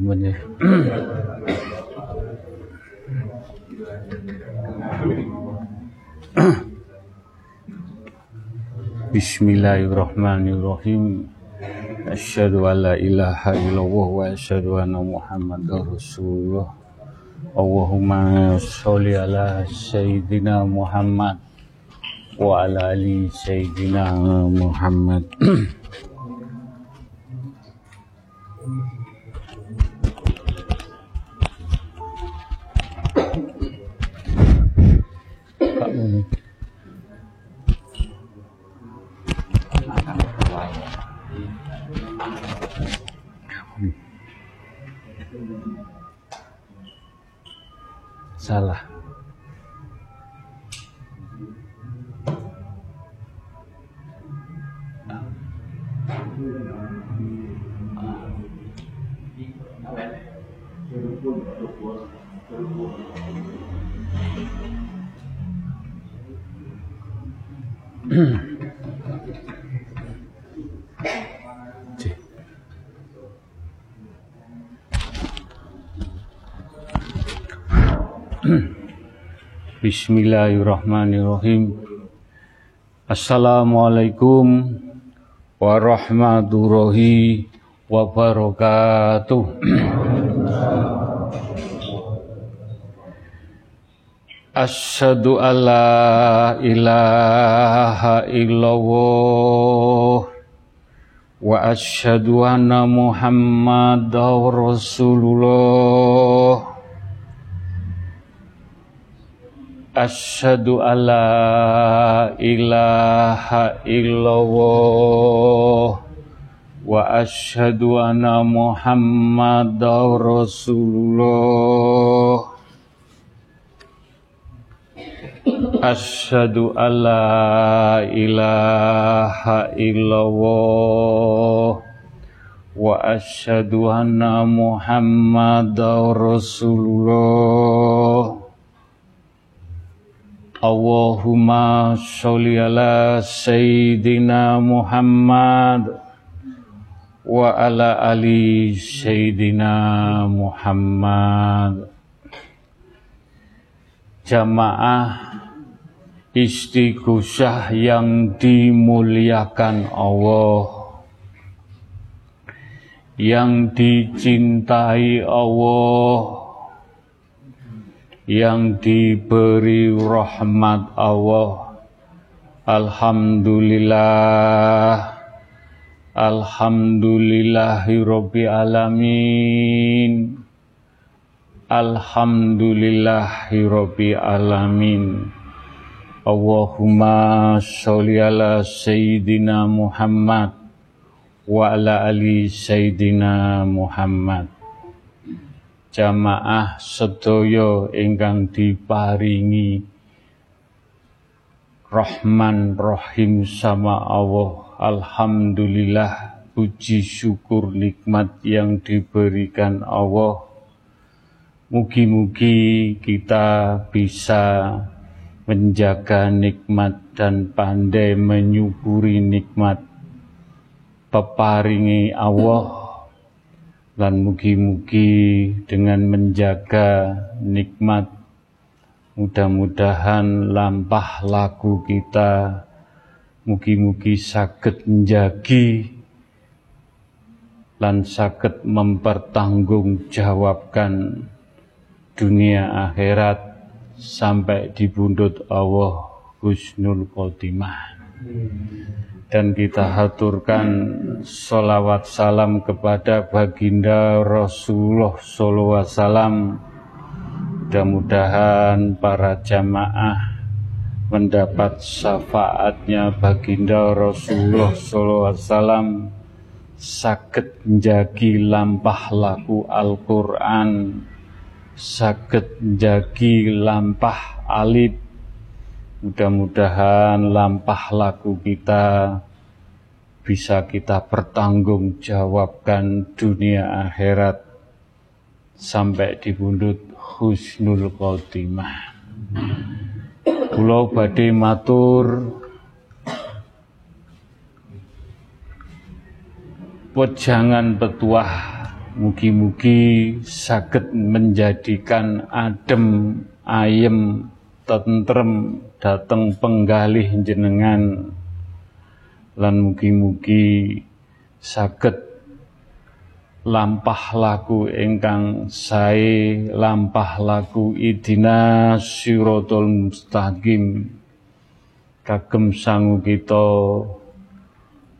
Bener. Bismillahirrahmanirrahim. Asyhadu an la ilaha illallah wa asyhadu anna Muhammadar Rasulullah. Allahumma sholli ala sayyidina Muhammad wa ala ali sayyidina Muhammad. Pak Bismillahirrahmanirrahim. Assalamualaikum warahmatullahi wabarakatuh. Asyhadu alla ilaha illallah wa asyhadu anna Muhammadar Rasulullah. Asyhadu alla ilaha illallah wa asyhadu anna Muhammadar Rasulullah. Asyhadu alla ilaha illallah wa asyhadu anna Muhammadar Rasulullah. Allahumma sholli ala sayyidina Muhammad wa ala ali sayyidina Muhammad. Jamaah istighosah yang dimuliakan Allah yang dicintai Allah yang diberi rahmat Allah. Alhamdulillah. Alhamdulillahirabbil alamin. Alhamdulillahirabbil alamin. Allahumma sholli ala sayyidina Muhammad wa ala ali sayyidina Muhammad jamaah sedaya ingkang diparingi Rahman Rahim sama Allah. Alhamdulillah puji syukur nikmat yang diberikan Allah. Mugi-mugi kita bisa menjaga nikmat dan pandai menyukuri nikmat peparingi Allah dan mugi-mugi dengan menjaga nikmat mudah-mudahan lampah laku kita mugi-mugi saged menjagi lan saged mempertanggungjawabkan dunia akhirat sampai di bundut Allah Husnul Khotimah dan kita haturkan solawat salam kepada baginda Rasulullah Sallallahu Alaihi Wasallam. Mudah-mudahan para jamaah mendapat syafaatnya baginda Rasulullah Sallallahu Alaihi Wasallam. Sakit menjagi lampah laku Al-Quran. Sakit menjagi lampah alif Mudah-mudahan lampah laku kita bisa kita pertanggungjawabkan dunia akhirat sampai di bundut husnul khotimah. Pulau badhe matur wejangan petuah Mugi-mugi saged menjadikan adem, ayem, tentrem dateng penggalih jenengan. Lan mugi-mugi saged lampah laku ingkang sae lampah laku idina siratal mustaqim. Kagem sangu kita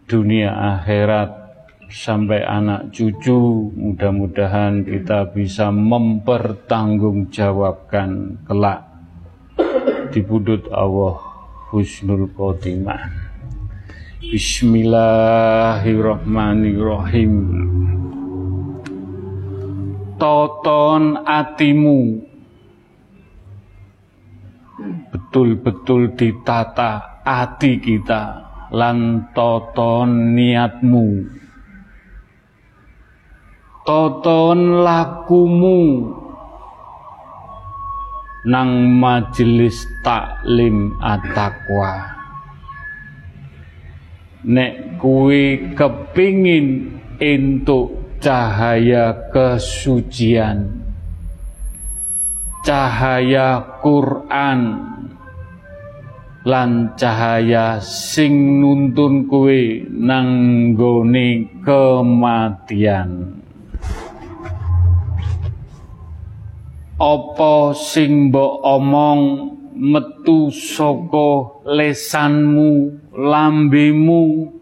dunia akhirat sampai anak cucu. Mudah-mudahan kita bisa mempertanggungjawabkan kelak di budut Allah husnul khotimah. Bismillahirrahmanirrahim. Toton atimu. Betul-betul ditata hati kita lan toton niatmu. Toton lakumu nang majelis taklim atakwa nek kuwi kepingin entuk cahaya kesucian cahaya Quran lan cahaya sing nuntun kuwe nang kematian apa sing mbok omong metu saka lesanmu lambemu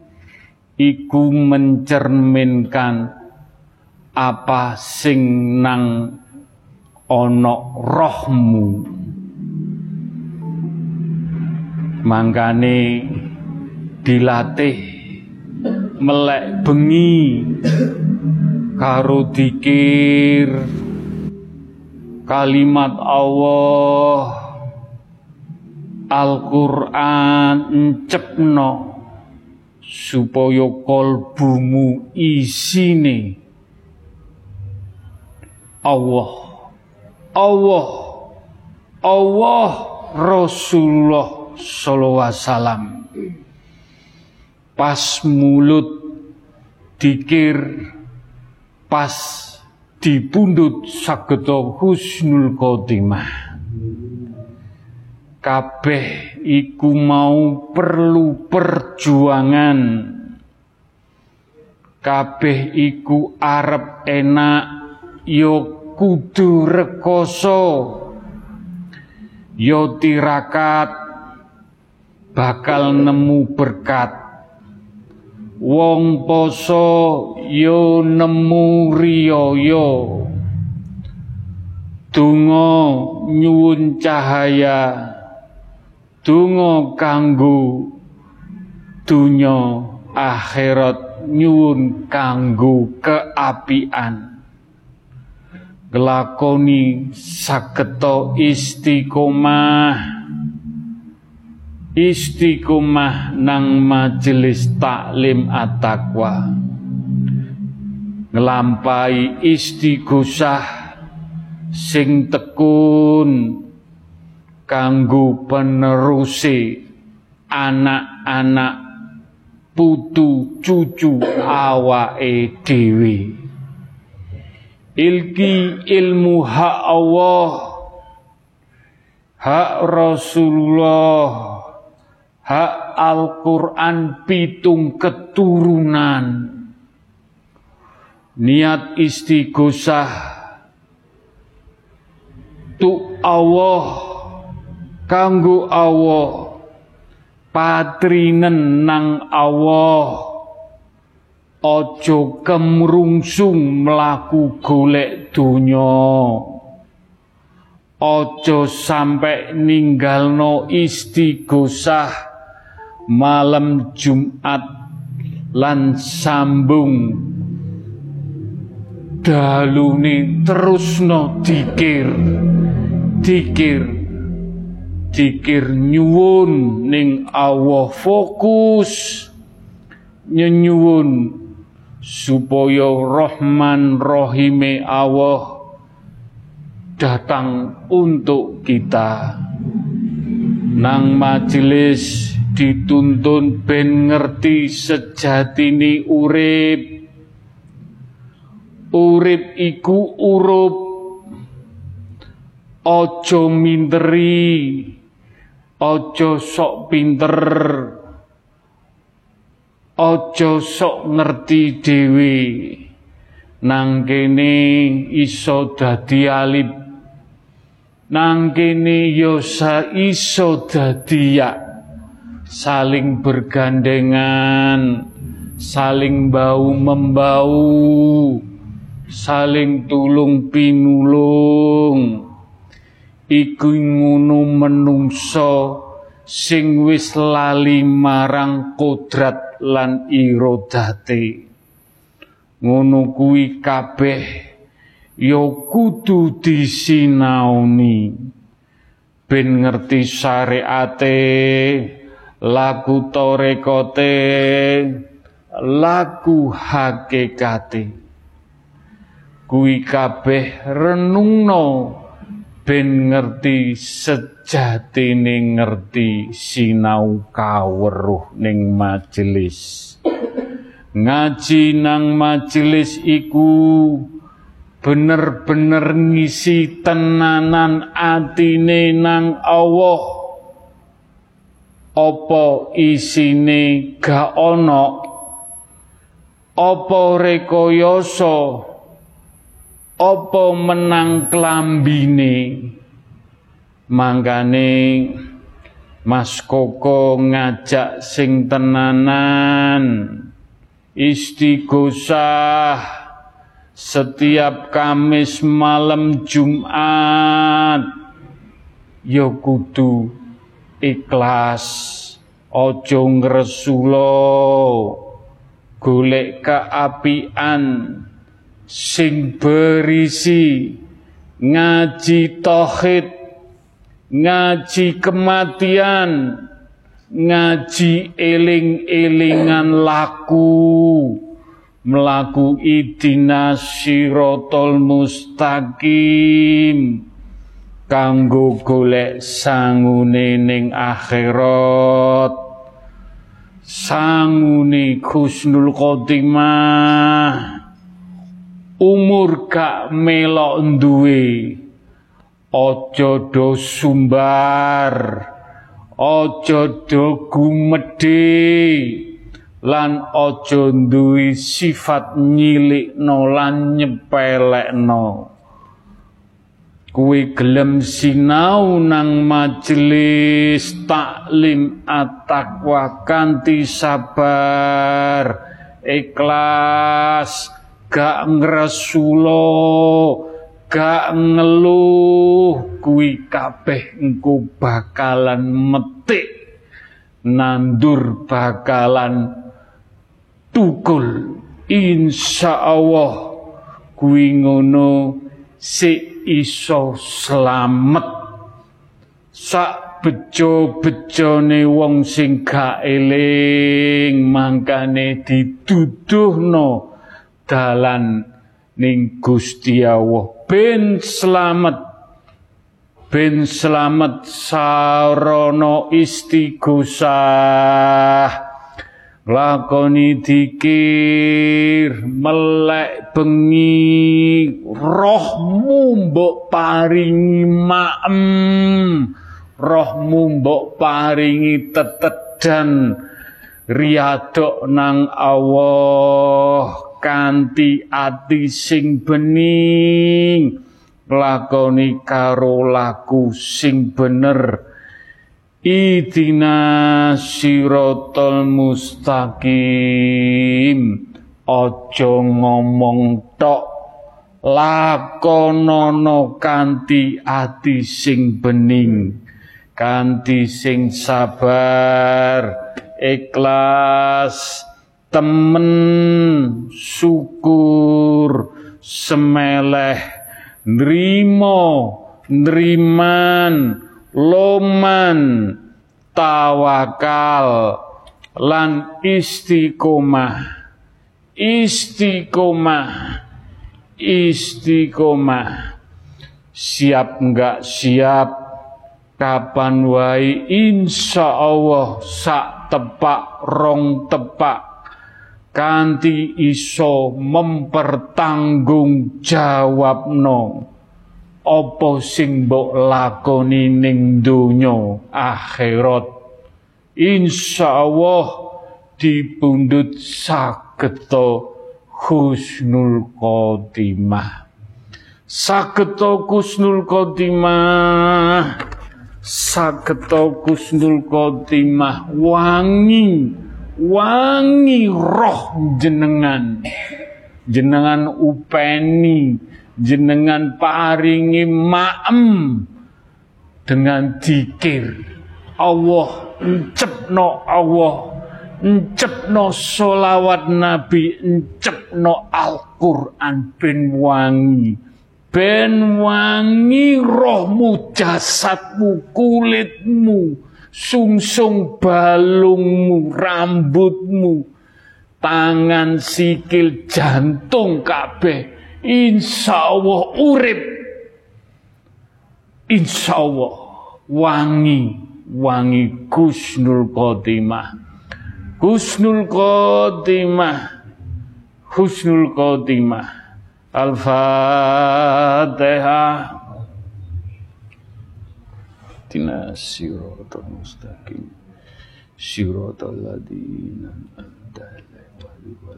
iku mencerminkan apa sing nang ana rohmu. Mangkane dilatih melek bengi karo dikir kalimat Allah. Al-Quran encepno. Supaya kolbumu isine. Allah. Allah. Allah Rasulullah sallallahu wasallam. Pas mulut dikir pas dipundhut sageta husnul khotimah. Kabeh iku mau perlu perjuangan. Kabeh iku arep enak yo kudu rekoso. Yo tirakat bakal nemu berkat wong poso yo nemu riyaya donga nyuwun cahaya. Donga kanggo dunya akhirat nyuwun kanggo keapian. Nglakoni saketo istiqomah istiqomah nang majelis taklim at-taqwa. Ngelampai istighosah sing tekun kanggo penerusi anak-anak putu cucu awake dhewe. Ilki ilmu hak Allah hak Rasulullah hak Al-Quran pitung keturunan. Niat istighosah tu Allah kanggo Allah. Patrinen nang Allah. Ojo kemrungsung melaku golek donya. Ojo sampai ninggalno istighosah malam Jumat lan sambung. Dalune terusno dikir dikir dikir nyuwun ning Allah fokus. Nyenyuwun supaya Rahman Rohime Allah datang untuk kita. Nang majelis dituntun ben ngerti sejatine urip. Urip iku urup. Aja minteri aja sok pinter aja sok ngerti dhewe. Nang kene iso dadi alit nang kene yo sa iso dadi ya saling bergandengan saling bau membau saling tulung pinulung. Iku ngono menungso sing wis lali marang kodrat lan irodate. Ngono kuwi kabeh ya kudu disinaoni. Ben ngerti syariate laku torekote laku hakikate. Kuwi kabeh renungno ben ngerti sejatine ngerti sinau kaweruh ning majelis. Ngaji nang majelis iku bener-bener ngisi tenanan atine nang Allah apa isine gak ana apa rekayasa apa menang klambine? Mangkane Mas Koko ngajak sing tenanan. Istighosah setiap Kamis malam Jumat. Ya kudu ikhlas. Ojo ngresula. Golek keapian. Sing berisi. Ngaji tauhid. Ngaji kematian. Ngaji eling-elingan laku. Melaku idina sirotol mustaqim kanggo golek sangune ning akhirat. Sangune khusnul khotimah. Umur gak melok duwe aja do sumbar. Ojo do gumedhe lan ojo duwe sifat nyilikno lan nyepelekno kuwi gelem sinau nang majelis taklim at-taqwa kanthi sabar ikhlas gak ngresulo gak ngeluh. Kuwi kabeh engko bakalan metik nandur bakalan tukul insya Allah kuwi ngono si iso selamat sak bejo-bejone wong sing gak eling mangkane dituduhno dalan ning Gusti Allah. Ben selamat ben selamat sarana istighosah lakoni dikir melek bengi rohmu mbok paringi maem. Rohmu mbok paringi tetedan riadok nang Allah kanthi ati sing bening. Lakoni karo laku sing bener Idina sirotol mustaqim. Ojo ngomong tok. Lakonono kanthi ati sing bening Kanthi sing sabar Ikhlas temen syukur semeleh nrimo nriman loman tawakal lan istiqomah. Istiqomah istiqomah. Siap enggak siap kapan wae insya Allah sak tepak rong tepak. Kanthi iso mempertanggungjawabno apa sing mbok lakoni ning donya akhirat? Insyaallah dipundhut sageta husnul khotimah. Sageta husnul khotimah. Sageta husnul khotimah. Wangi wangi roh jenengan. Jenengan upeni jenengan paringi maem dengan dikir. Allah encepno Allah encepno solawat Nabi encepno Al-Quran. Ben wangi ben wangi rohmu jasadmu kulitmu sungsung balungmu rambutmu tangan sikil jantung kabeh insya Allah urip insya Allah wangi wangi kusnul khotimah kusnul khotimah husnul khotimah al-fatihah Tina siratal mustaqim siratal ladina anta alaihi wa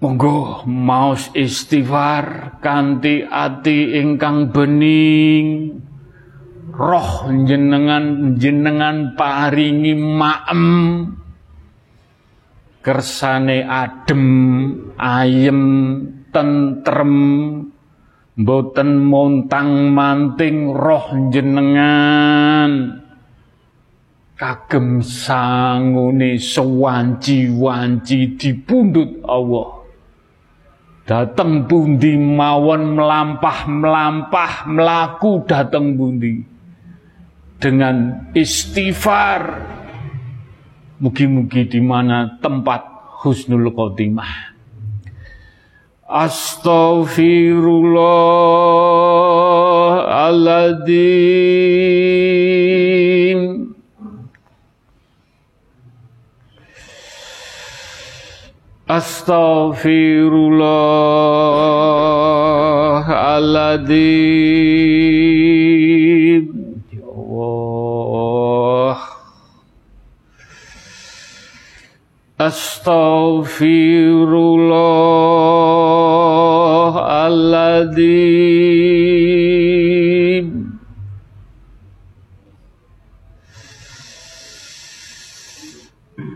Monggo maos istighfar kanthi ati ingkang bening. Roh jenengan jenengan paringi maem. Kersane adem, ayem, tentrem, boten montang manting roh jenengan kagem sangune sewanci-wanci dipundhut Allah dateng bundi mawon melampah-melampah melaku dateng bundi. Dengan istighfar. Mugi-mugi di mana tempat husnul khotimah. Astaghfirullahaladzim Astaghfirullahaladzim Ya Allah Astaghfirullahaladzim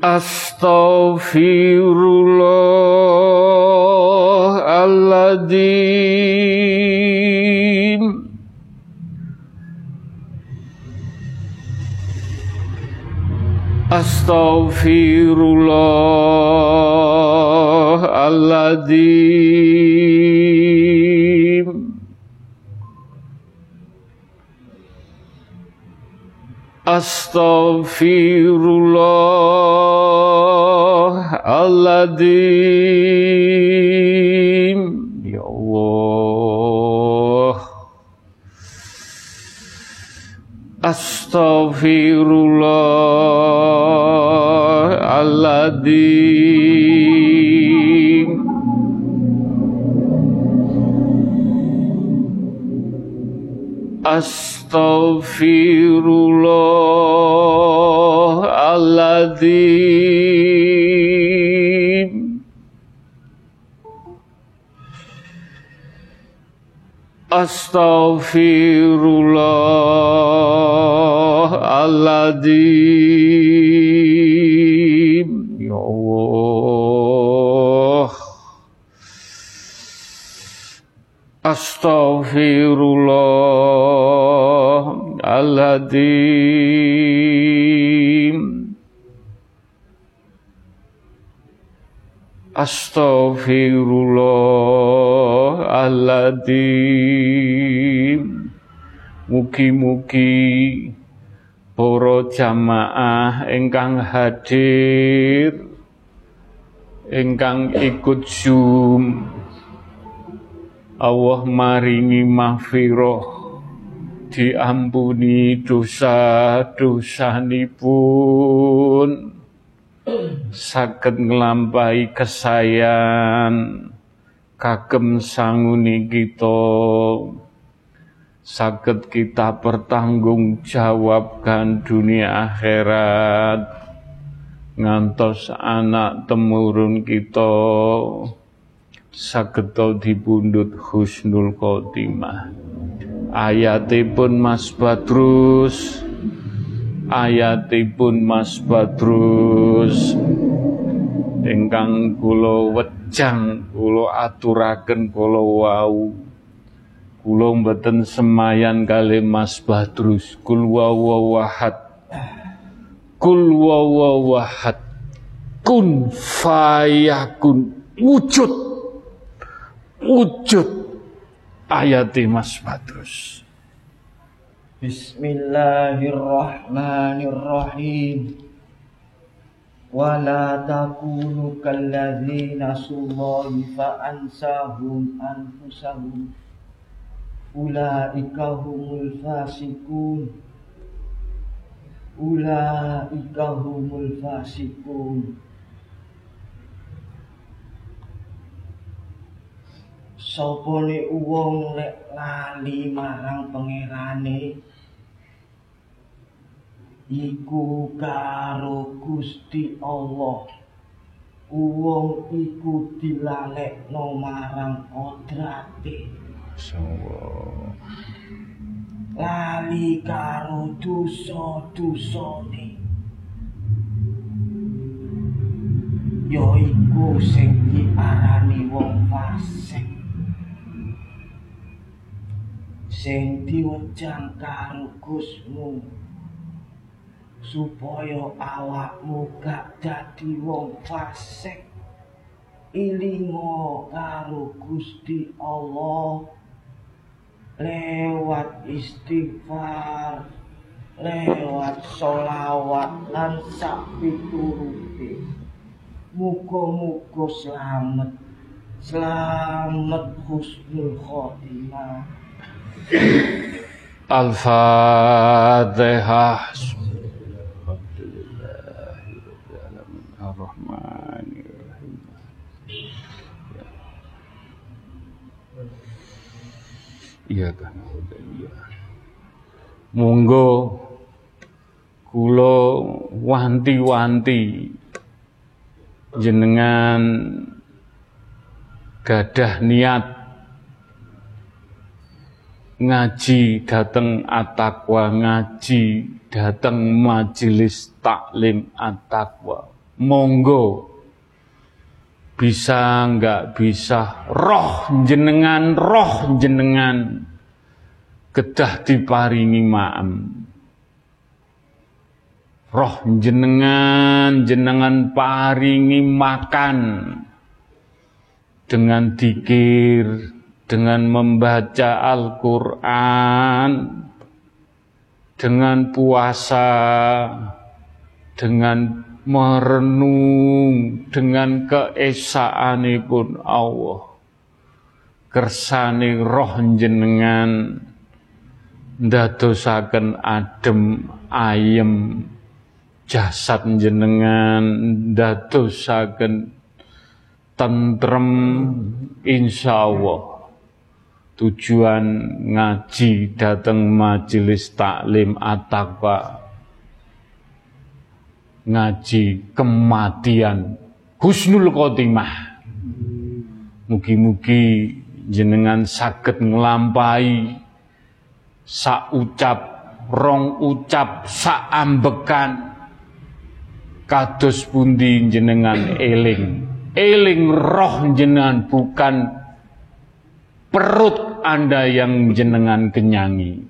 Astaghfirullahaladzim Astaghfirullahaladzim Astaghfirullahaladzim Ya Allah. Astaghfirullahaladzim Astaghfirullahaladzim Astaghfirullahaladzim Astaghfirullahaladzim Astaghfirullahaladzim Mugi-mugi para jamaah ingkang hadir ingkang ikut Zoom Allah maringi mahfirah diampuni dosa-dosanipun. Saged nglampahi kesayan kagem sanguni kita. Saged kita pertanggungjawabkan dunia akhirat. Ngantos anak temurun kita saged dipundhut husnul khotimah ayatipun Mas Badrus ayatipun Mas Badrus ingkang kula wejang kula aturaken kula wau Kula mboten semayan kali Mas Badrus. Kul wawahad. Kul wawahad. Kun fayakun. Wujud. Wujud. Ayati Mas Badrus. Bismillahirrahmanirrahim. Wala takunu kalladzina sullahi fa ansahum anfusahum ulaika humul fasikun ulaika humul fasikun uwong nek lali marang pangerane iku karo Gusti Allah uwong iku dilalekno marang kodrate Masyaallah. Lali karo dosa-dosane. Yo iku sing diarani wong fasik. Sing diwejang karo Gusmu supaya awakmu gak dadi wong fasik. Ilingo karo Gusti Allah lewat istighfar lewat solawat lan sapi turuti muga-muga selamat selamat husnul khotimah Al-Fatihah. Iya kan. Iya. Monggo kula wanti-wanti jenengan gadah niat ngaji dateng atakwa ngaji dateng majelis taklim atakwa monggo. Bisa nggak bisa? Roh jenengan roh jenengan. Kedah diparingi maem roh jenengan jenengan paringi makan. Dengan dikir dengan membaca Al-Quran. Dengan puasa. Dengan merenung. Dengan keesaanipun Allah. Kersane roh jenengan ndadosaken adem ayem jasad jenengan ndadosaken tentrem insyaallah tujuan ngaji datang majelis taklim at-taqwa ngaji kematian husnul khotimah. Mugi-mugi jenengan saged nglampahi sak ucap rong ucap sak ambekan kados pundi jenengan eling? Eling roh jenengan bukan perut Anda yang jenengan kenyangi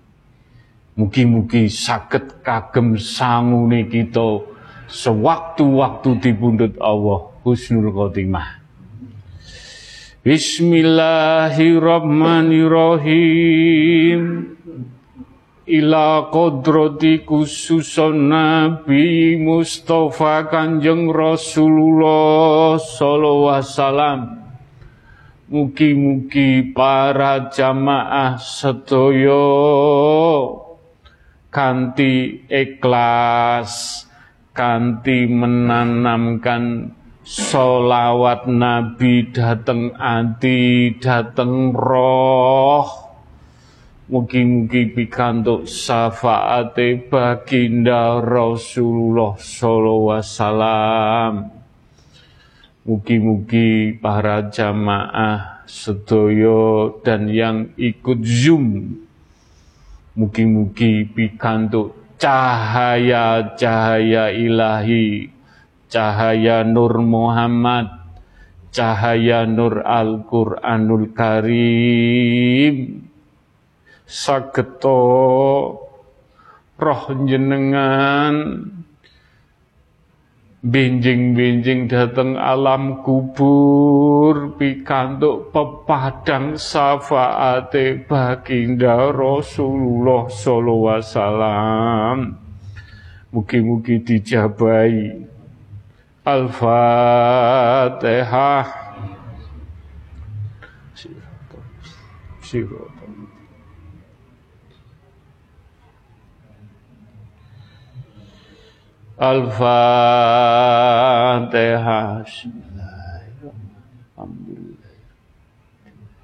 mugi-mugi saged kagem sangune kita sewaktu-waktu dibundut Allah husnul khotimah. Bismillahirrahmanirrahim. Ila kodrati khususon Nabi Mustafa Kanjeng Rasulullah sallallahu alaihi wasallam. Mugi-mugi para jamaah sedoyo kanti ikhlas, kanti menanamkan solawat Nabi dateng ati, dateng roh. Mugi-mugi pikantuk syafaate baginda Rasulullah sallallahu alaihi wasallam. Mugi-mugi para jamaah sedoyo dan yang ikut Zoom Mugi-mugi pikantuk cahaya-cahaya ilahi, cahaya Nur Muhammad, cahaya Nur Al-Qur'anul Karim. Sageto roh jenengan benjing-benjing dateng alam kubur pikantuk pepadang syafaate baginda Rasulullah sallallahu alaihi wasallam. Mugi-mugi dijabai Al-Fatihah الفاتحة بسم الله الحمد لله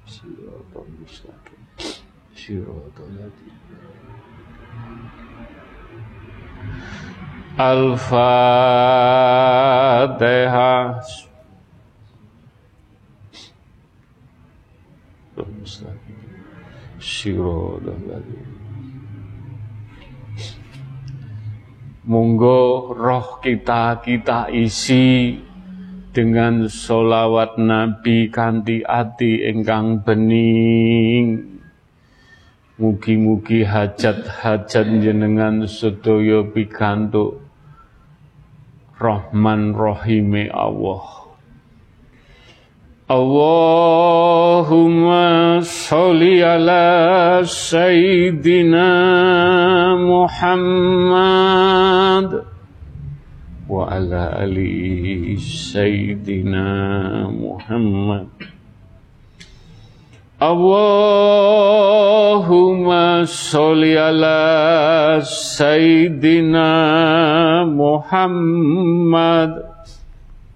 صراط المستقيم صراط الذين الفاتحة صراط الذين Monggo roh kita kita isi dengan solawat Nabi kanti ati engkang bening. Mugi-mugi hajat-hajat jenengan sedaya pikantuk Rahman Rahime Allah. Allahumma salli ala Sayyidina Muhammad wa ala ali Sayyidina Muhammad Allahumma salli ala Sayyidina Muhammad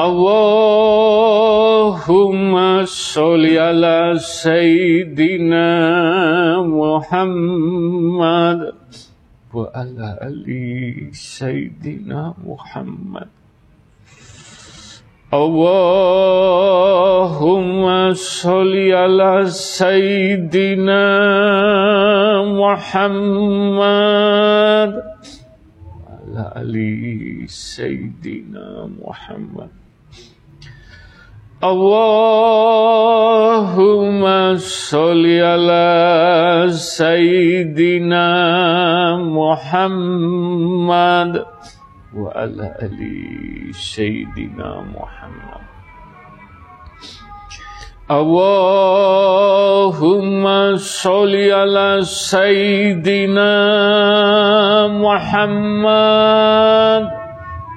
Allahumma sholli ala Sayyidina Muhammad. Wa ala ali Sayyidina Muhammad. Allahumma sholli ala Sayyidina Muhammad. Wa ala ali Sayyidina Muhammad Allahumma sholli ala Sayyidina Muhammad wa ala ali Sayyidina Muhammad. Allahumma sholli ala Sayyidina Muhammad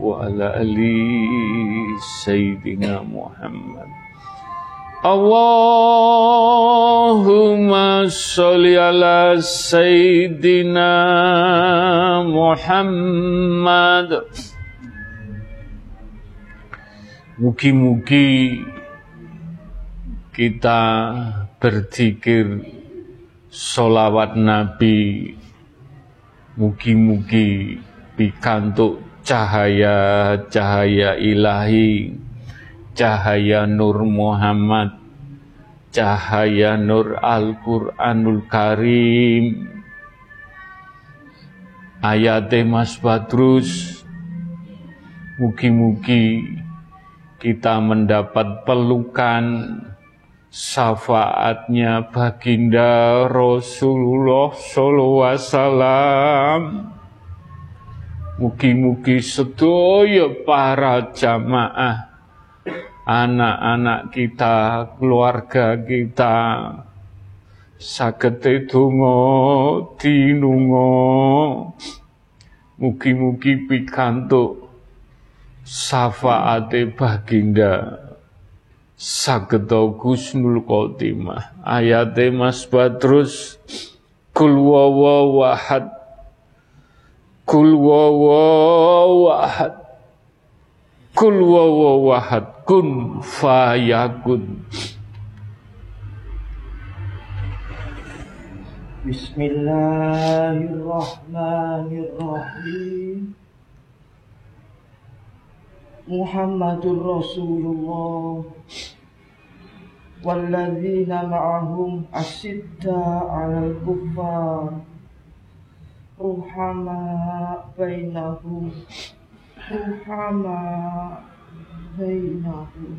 وعلى آل سيدنا محمد اللهم صل على سيدنا محمد Mugi-mugi kita berzikir solawat Nabi Mugi-mugi pikantuk cahaya-cahaya ilahi, cahaya Nur Muhammad, cahaya Nur Al-Quranul Karim, ayat Mas Badrus, mugi-mugi kita mendapat pelukan syafaatnya baginda Rasulullah sallallahu alaihi wasallam Mugi-mugi sedaya para jamaah anak-anak kita, keluarga kita. Saged donga dinunga. Mugi-mugi pikantuk syafaate baginda. Sageda Gusnul Khotimah. Ayate Mas Badrus kul kul wawahad kul wawahad kun fayakun Bismillahirrahmanirrahim. Muhammadur Rasulullah. Walladzina asyidda 'alal kuffar Ruhama bainahum Ruhama bainahum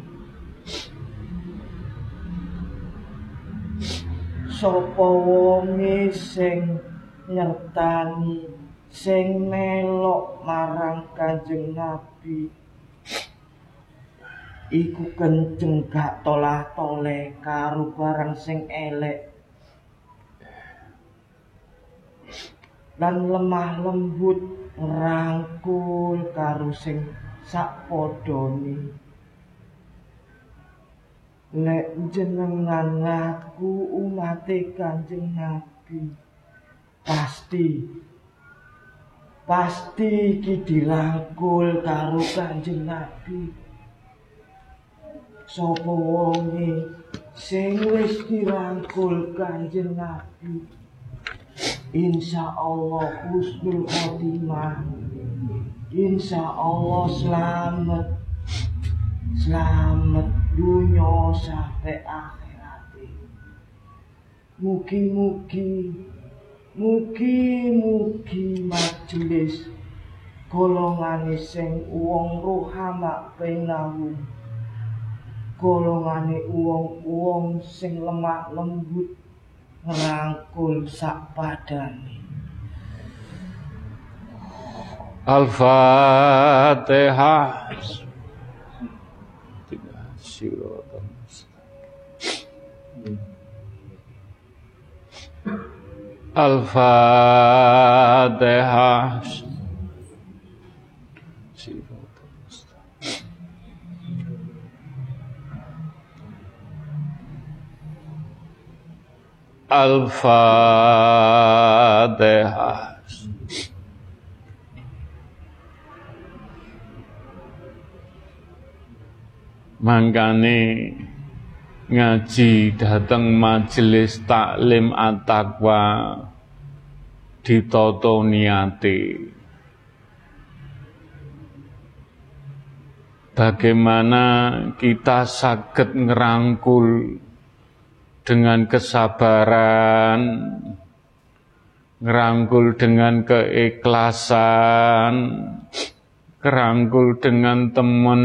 sapa wonge sing nyertani sing melok marang Kanjeng Nabi? Iku kenceng gak tolah tole karo barang sing elek dan lemah lembut rangkul karo sing sak podone Lek jenengan ngaku umate Kanjeng Nabi pasti pasti iki dirangkul karo Kanjeng Nabi. Sapa wonge sing wis dirangkul Kanjeng Nabi Insya Allah husnul khotimah. Insya Allah selamat. Selamat dunia sampai akhirat. Mugi-mugi Mugi-mugi majelis golongane sing wong rohama penahum golongane wong-wong sing lemah lembut ngrangkul sak padane. Al-Fatihah. Siratal Al-Fatihah Al-Fatihah Mangkane ngaji dateng majelis taklim at-taqwa ditata niate. Bagaimana kita sakit ngerangkul dengan kesabaran, ngerangkul dengan keikhlasan, ngerangkul dengan teman,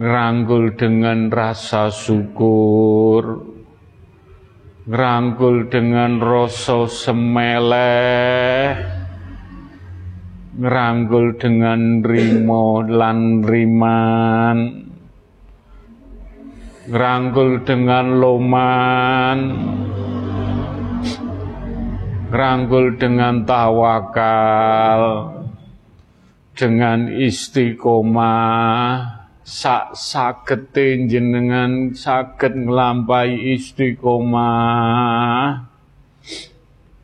ngerangkul dengan rasa syukur, ngerangkul dengan rasa semeleh, ngerangkul dengan rimo lan riman, ngerangkul dengan loman, ngerangkul dengan tawakal, dengan istiqomah, sak sagete jenengan saged nglampahi istiqomah.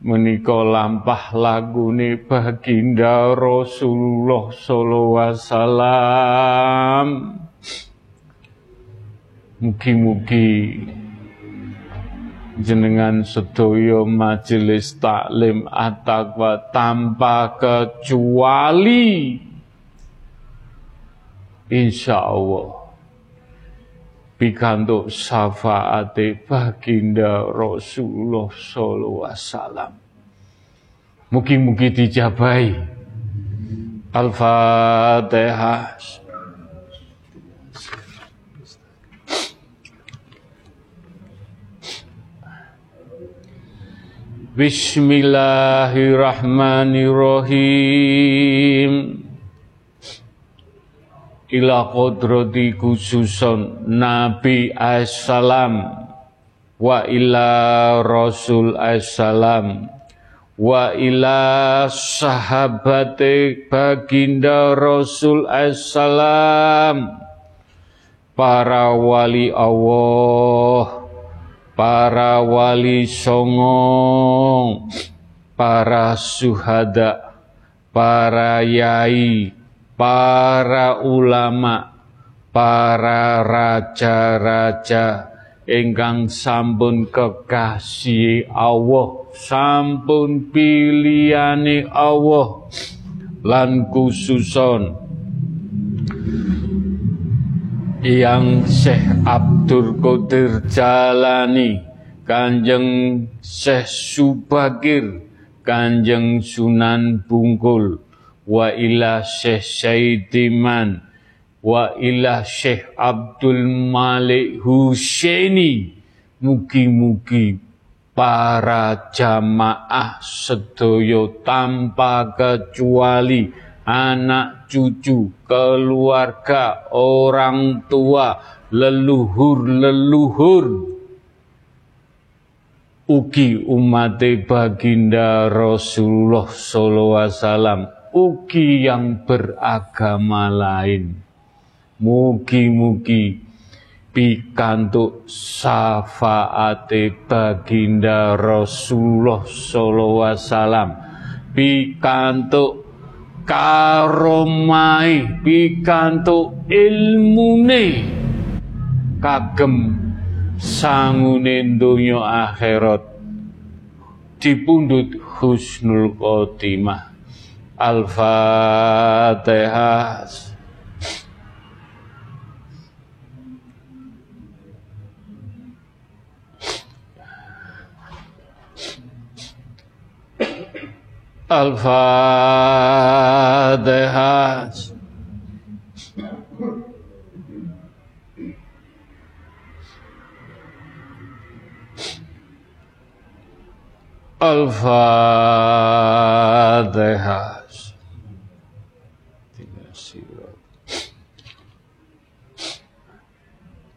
Menika lampah lagune baginda Rasulullah sallallahu alaihi wasallam mugi-mugi jenengan sedaya majelis taklim at-taqwa tanpa kecuali insya Allah pikantuk syafaate baginda Rasulullah sallallahu alaihi wasallam. Mugi-mugi dijabai Al-Fatihah Bismillahirrahmanirrahim. Ila kodrati khususon Nabi Assalam wa ila Rasul Assalam wa ila sahabate baginda Rasul Assalam. Para wali Allah para wali songo para suhada para yai para ulama, para raja-raja ingkang sampun kekasih Allah, sampun pilihane Allah lan khususon yang Syekh Abdul Qadir Jalani, Kanjeng Syekh Subagir, Kanjeng Sunan Bungkul, wa ila Syekh Syaidiman wa ila Syekh Abdul Malik Husaini. Mugi-mugi para jamaah sedoyo tanpa kecuali anak cucu, keluarga, orang tua, leluhur-leluhur ugi umat baginda Rasulullah sallallahu alaihi wasallam ugi yang beragama lain. Mugi-mugi pikantuk syafaate baginda Rasulullah sallallahu alaihi wasallam pikantuk karomai pikantuk ilmune. Kagem sangune donya akhirat. Dipundhut husnul khotimah. Al-Fatihah. Al-Fatihah. Al-Fatihah.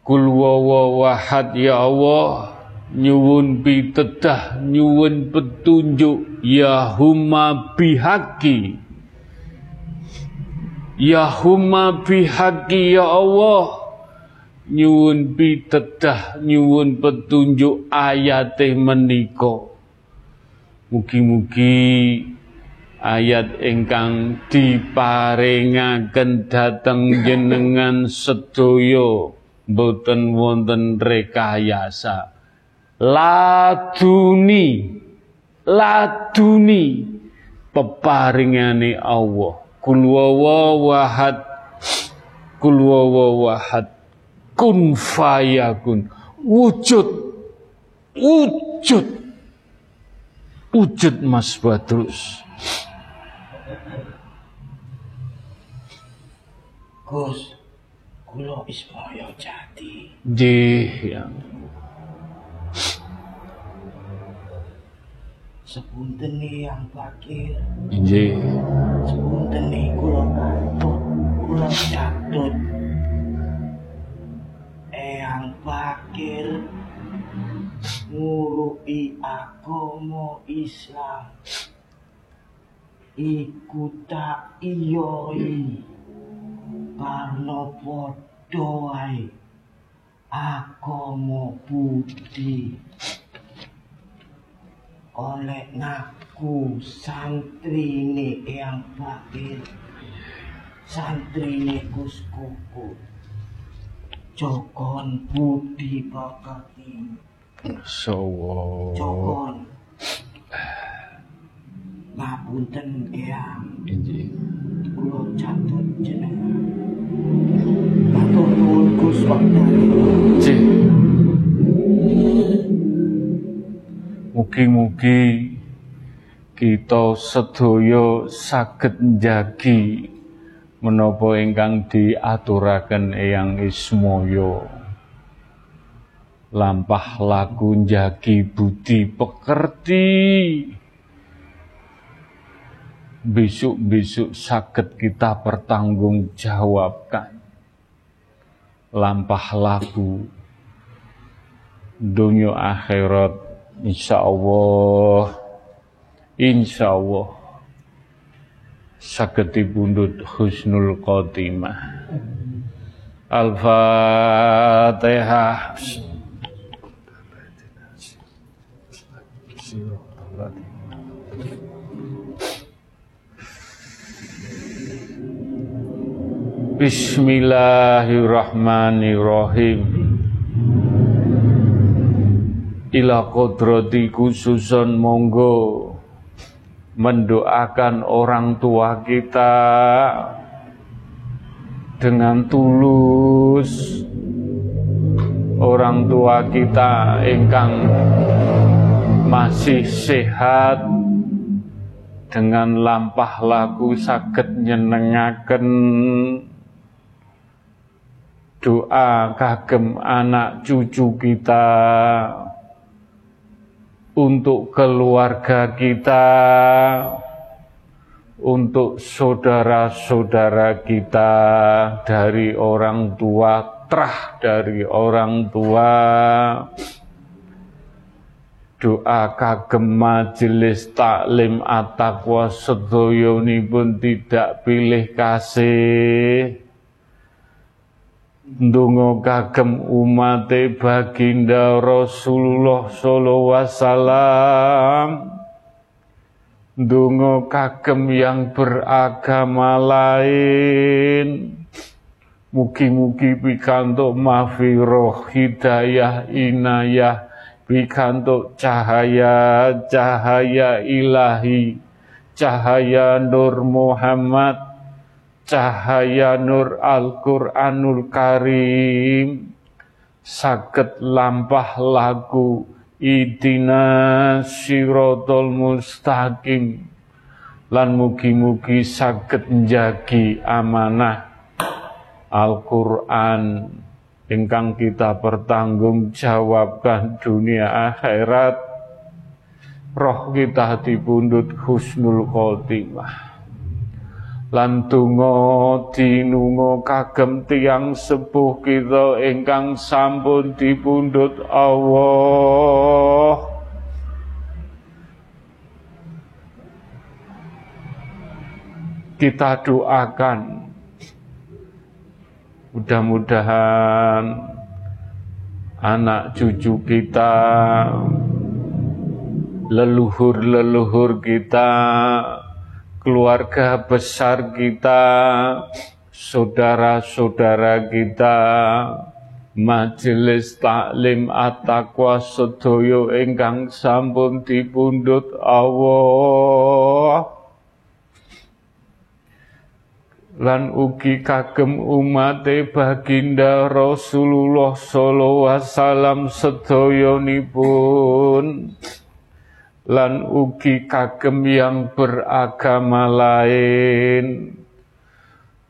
Kul wahad ya Allah nyuwun pitedah nyuwun petunjuk. Ya huma bihaqi. Ya bihaqi ya Allah. Nyuwun pitedah nyuwun petunjuk ayate menika. Mugi-mugi ayat ingkang diparingaken dhateng jenengan sedaya boten wonten rekayasa laduni. Laduni. Peparingane Allah. Kul wahad. Kul wahad. Kun fayakun. Wujud. Wujud. Wujud Mas Badrus. Gus Kulo Ismoyo Jati. Nggih, ya. Sepunten yang bakir. Nggih. Sepunten kulo katut, kulo catut. Eyang bakir ngurui agama Islam. Iku tak iyoi karena padha wae agama budi oleh ngaku santrine yang bakir santrine Gus Kuku Jokon Budi Bakati Sawa. Cokon. Ngapunten Eyang, Injih. kula catut jenengan. Matur nuwun Gus Wekdal. Mugi-mugi kita sedaya saged njagi menapa ingkang diaturaken Eyang Ismaya. Lampah laku njagi budi pekerti. Besok-besok saged kita pertanggungjawabkan lampah laku dunia akhirat insya Allah insya Allah saged dipundhut husnul khotimah. Al-Fatihah. Bismillahirrahmanirrahim Ila kodrati khususon monggo mendoakan orang tua kita dengan tulus. Orang tua kita ingkang masih sehat dengan lampah laku saged nyenengaken. Doa kagem anak cucu kita untuk keluarga kita untuk saudara-saudara kita dari orang tua terah dari orang tua. Doa kagem majelis taklim at-taqwa sedayonipun tidak pilih kasih Ndonga kagem umate baginda Rasulullah sallallahu wasallam. Ndonga kagem yang beragama lain. Mugi-mugi pikantuk mafiroh hidayah inayah pikantuk cahaya cahaya ilahi cahaya Nur Muhammad cahaya nur Al-Qur'anul Karim. Saged lampah lagu idina sirotol mustaqim. Lan mugi-mugi saged njagi amanah Al-Qur'an. Ingkang kita pertanggungjawabkan dunia akhirat. Roh kita dipundhut husnul khotimah lan donga dinunga kagem tiyang sepuh kita ingkang sampun dipundhut Allah. Kita doakan. Mudah-mudahan anak cucu kita leluhur-leluhur kita keluarga besar kita, saudara-saudara kita, majelis taklim at-taqwa sedaya ingkang sampun dipundhut Allah. lan ugi kagem umate baginda Rasulullah sallallahu alaihi wasallam sedayanipun lan ugi kagem yang beragama lain.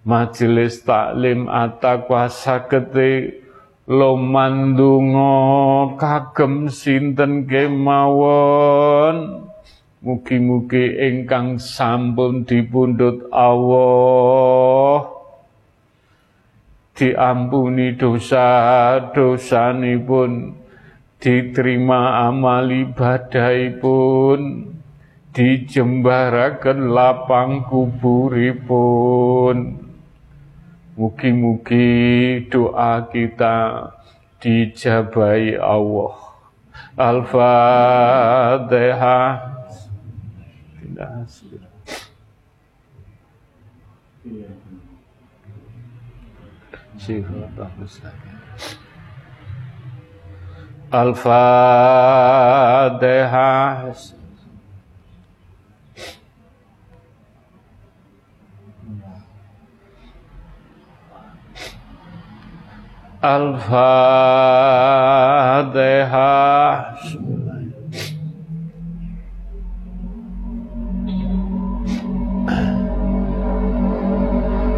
Majelis taklim at-taqwa sagete lomandunga kagem sinten kemawon? Mugi-mugi ingkang sampun dipundhut Allah. Diampuni dosa-dosanipun diterima amal ibadahipun dijembaraken lapang kuburipun. Mugi-mugi doa kita dijabai Allah. Al-Fatihah. Sifat Al-Fatihah. Al-Fatihah.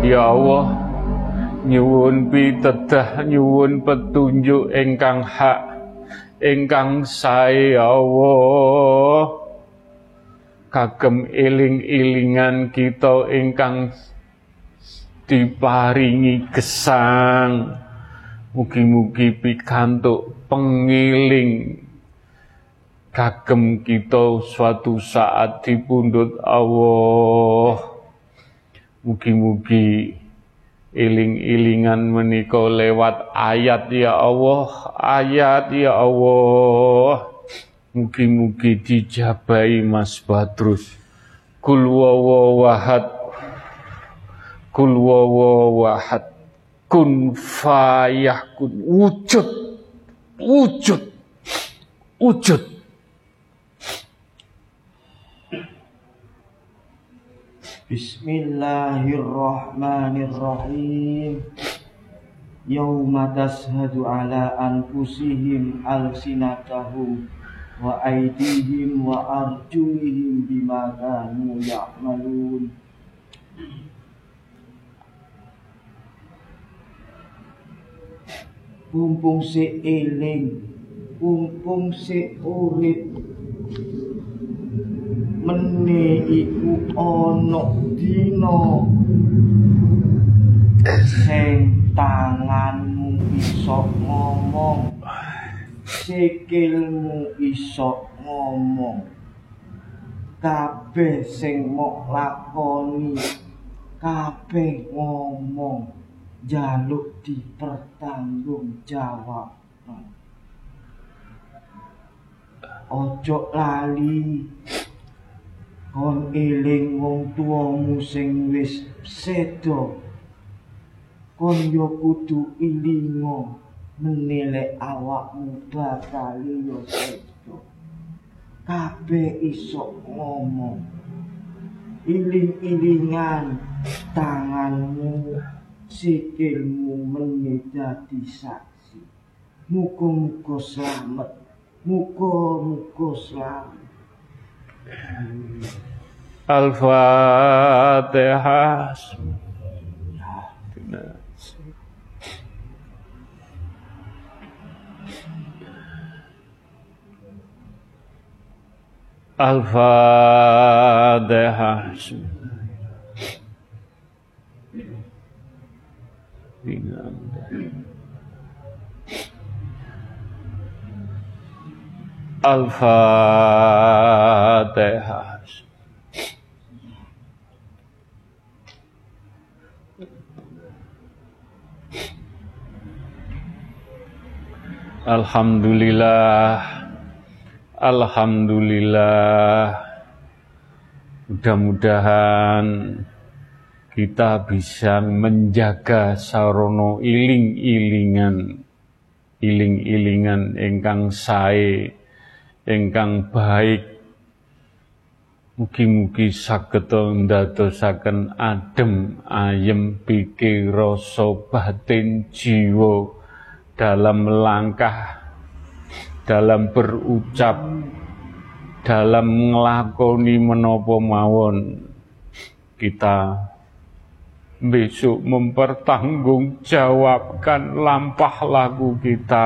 Ya Allah, nyuwun pitedah nyuwun petunjuk ingkang hak ingkang sae ya Allah kagem iling-ilingan kita ingkang diparingi gesang. Mugi-mugi pikantuk pengiling. Kagem kita suatu saat dipundhut Allah. Mugi-mugi iling-ilingan menika lewat ayat ya Allah, ayat ya Allah. Mugi-mugi dijabai Mas Badrus. Kul wawahad Kul wawahad Kun fayakun. Wujud. Wujud. Wujud Bismillahirrahmanirrahim. Yawma tashhadu ala anfusihim alsinatahum wa aydihim wa arjulihim bima kanu ya'malun. Pumpung si eling Pumpung si meni iku ana dina sing tanganmu iso ngomong. Sikilmu iso ngomong. Kabeh sing mok lakoni kabeh ngomong. Jaluk dipertanggung jawab ojo lali kon eling wong tuamu sing wis sedo kon yo kudu ilingo menilai awakmu bakal yo sedo kabeh iso ngomong. Iling-ilingan tanganmu sikilmu menjadi saksi. Muka-muka selamat. Muka-muka selamat Al-Fatihah. Al-Fatihah. Al-Fatihah. Alhamdulillah. Alhamdulillah. Mudah-mudahan kita bisa menjaga sarono iling-ilingan iling-ilingan ingkang sae ingkang baik Mugi-mugi saged ndadosaken adem ayem pikir rasa batin jiwa dalam langkah, dalam berucap, dalam ngelakoni menopo mawon kita besok mempertanggungjawabkan lampah lagu kita.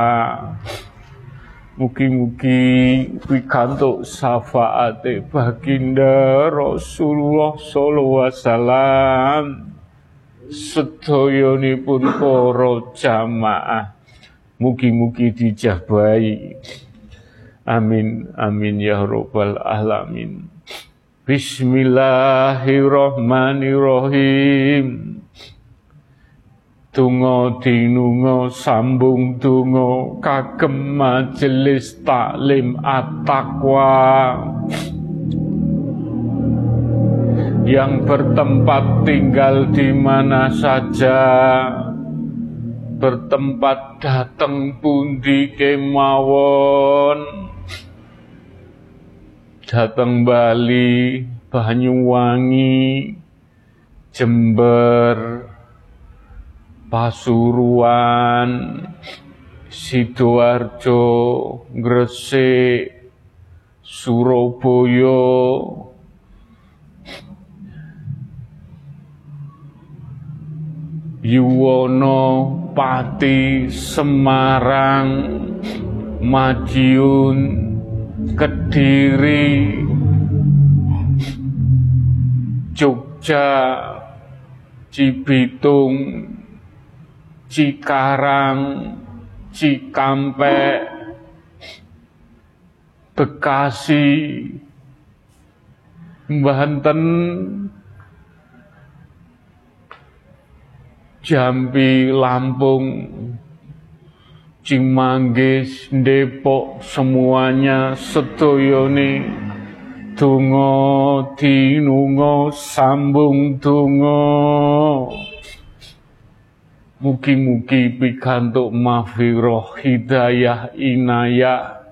Mugi-mugi pikantuk syafaate baginda Rasulullah sallallahu alaihi wasallam sedayanipun para jamaah Mugi-mugi dijabai. Amin, amin ya robbal alamin. Bismillahirrahmanirrahim. Tungo dinungo sambung tungo kagem majelis taklim at-taqwa. Yang bertempat tinggal di mana saja. Bertempat dateng pundi kemawon. Dateng Bali Banyuwangi Jember Pasuruan Sidoarjo Gresik Surabaya. Yuwono Pati Semarang Madiun Kediri Jogja Cibitung Cikarang Cikampek Bekasi Banten Jambi, Lampung, Cimanggis, Depok, semuanya sedoyone donga dinunga sambung donga Mugi-mugi pikantuk mahfirah hidayah inayah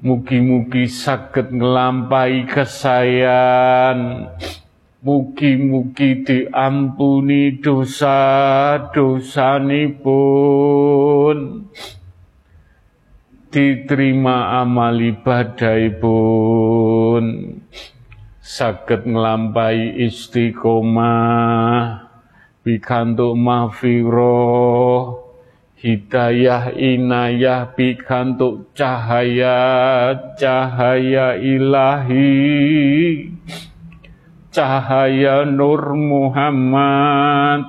Mugi-mugi saged nglampahi kesayan Mugi-mugi diampuni dosa-dosanipun. Diterima amal ibadahipun. Saged nglampahi istiqomah pikantuk mahfirah hidayah inayah pikantuk cahaya cahaya ilahi cahaya Nur Muhammad,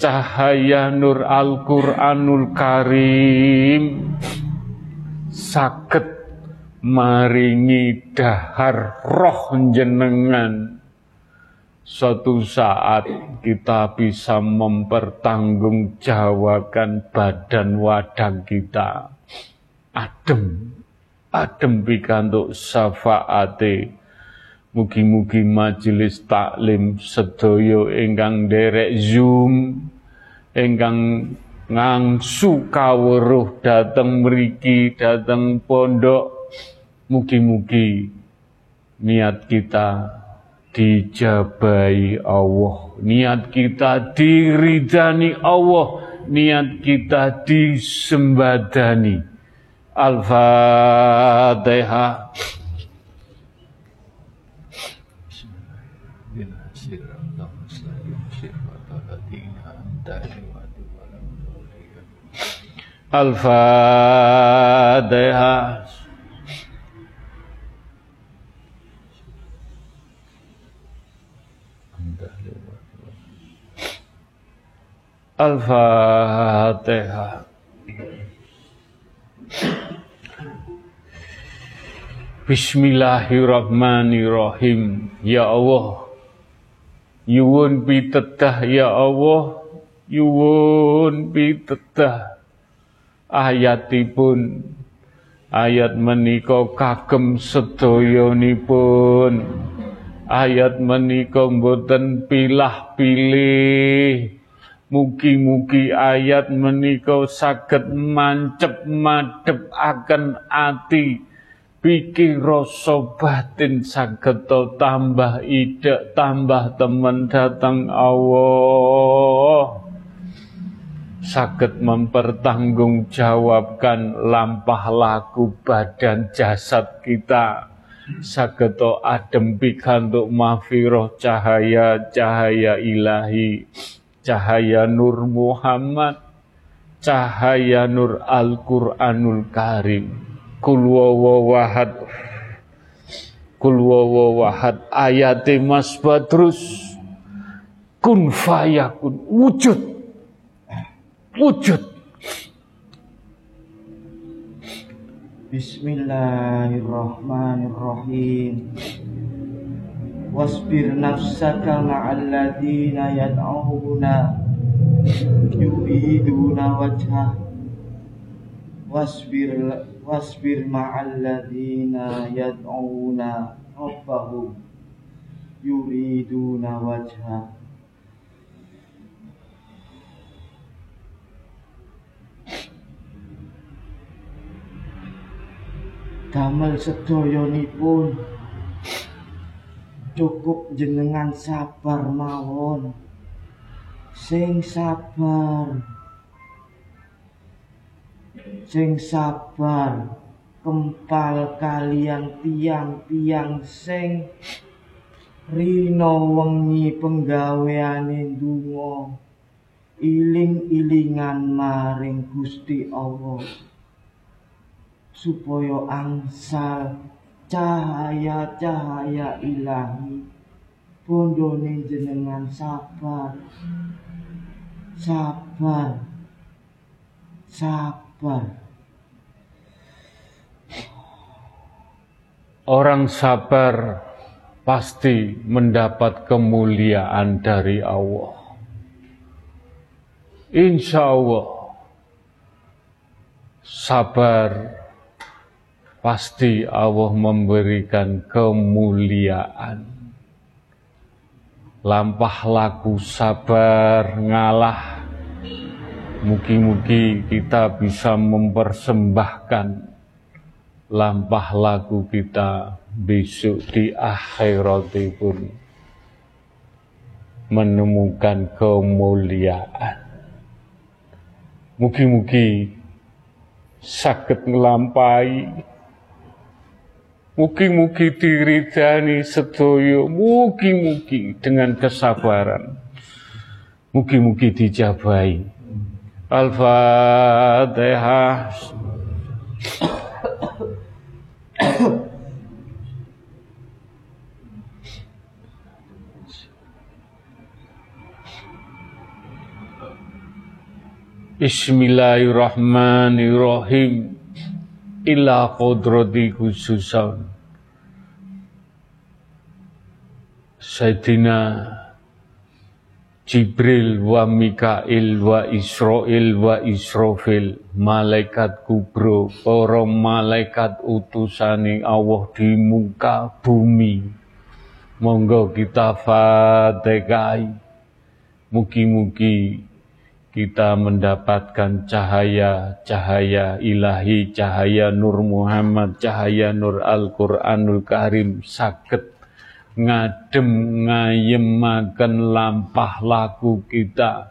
cahaya Nur Al-Quranul Karim, sakit maringi dahar roh jenengan. Suatu saat kita bisa mempertanggungjawabkan badan wadah kita. Adem, adem pikantuk syafaate Mugi-mugi majelis taklim sedaya ingkang derek Zoom ingkang ngangsu kawruh dateng mriki dateng pondok mugi-mugi niat kita dijabai Allah. Niat kita diridani Allah. Niat kita disembadani. Al-Fatihah Al-Fatihah. Al-Fatihah. Bismillahirrahmanirrahim. Ya Allah, Yuwun pitedah ya Allah, yuwun pitedah ayatipun ayat menika kagem sedayanipun ayat menika mboten pilah-pilih Mugi-mugi ayat menika saged mancep madhep akan ati. Pikir rasa batin saged tambah ide tambah temen datang Allah. Saged mempertanggungjawabkan lampah laku badan jasad kita. Saged adem pikantuk mahfirah cahaya cahaya ilahi cahaya nur Muhammad. Cahaya nur Al-Qur'anul Karim. Kul wawahad Kul wawahad ayat Mas Badrus. Kun fayakun. Wujud. Wujud. Bismillahirrahmanirrahim واصبر نفسك مع الذين يدعون يريدون وجهه واصبر واصبر مع الذين يدعون ربهم يريدون وجهه damel sedoyonipun cukup jenengan sabar mawon. Sing sabar. Sing sabar. Kempal kalian tiang-tiang sing rina wengi penggaweane ndonga. Iling-ilingan maring Gusti Allah. Supaya angsal cahaya-cahaya ilahi. Bondone jenengan sabar. Sabar. Sabar. Orang sabar pasti mendapat kemuliaan dari Allah. Insya Allah, sabar pasti Allah memberikan kemuliaan. Lampah laku sabar ngalah. Mugi-mugi kita bisa mempersembahkan lampah laku kita besok di akhirat pun menemukan kemuliaan. Mugi-mugi sakit ngelampai. Mugi-mugi diridani sedoyo, mugi-mugi dengan kesabaran. Mugi-mugi dijabai. Al-Fatihah. Bismillahirrahmanirrahim ila qudrati khususan. Sayyidina Jibril wa Mikail wa Israel wa Israfil malaikat kubro para malaikat utusane Allah di muka bumi. Monggo kita fatihai mugi-mugi kita mendapatkan cahaya-cahaya ilahi, cahaya Nur Muhammad, cahaya Nur Al-Quranul Karim, sakit ngadem ngayemaken lampah laku kita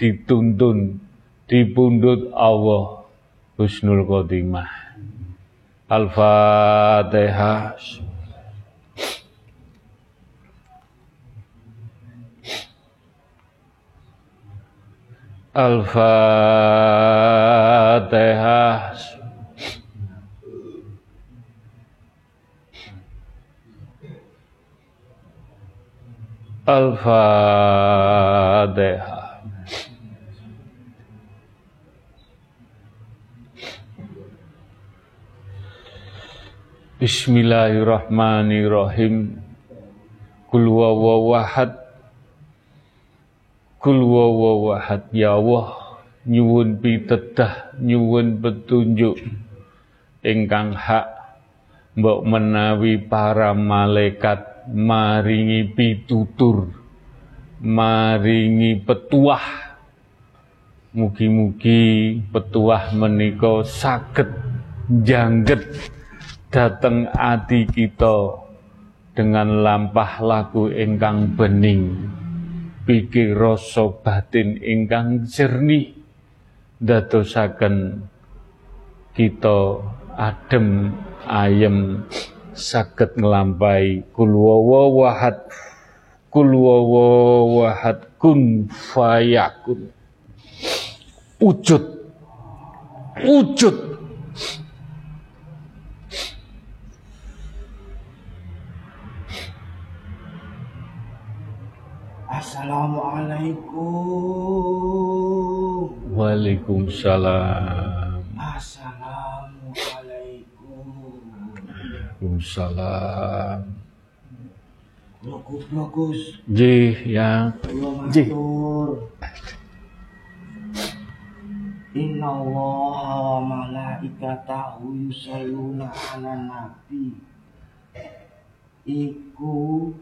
dituntun di pundut Allah Husnul Khotimah. Al-Fatihah. Al-Fatihah. Al-Fatihah. Bismillahirrahmanirrahim. Kul wawahad Kul wawahad ya Allah nyuwun pitedah nyuwun petunjuk. Ingkang hak mbok menawi para malaikat maringi pitutur maringi petuah. Mugi-mugi petuah menika saged jangget dateng ati kita dengan lampah laku ingkang bening pikir rasa batin ingkang jernih dadosaken kita adem ayem saged nglampahi kul wawahad kul wawahad kun fayakun. Wujud wujud Assalamualaikum. Waalaikumsalam. Assalamualaikum. Waalaikumsalam. Bagus bagus. Ji, ya. Matur. Inna Allah wa malaikatahu yusalluna ala nabi. Iku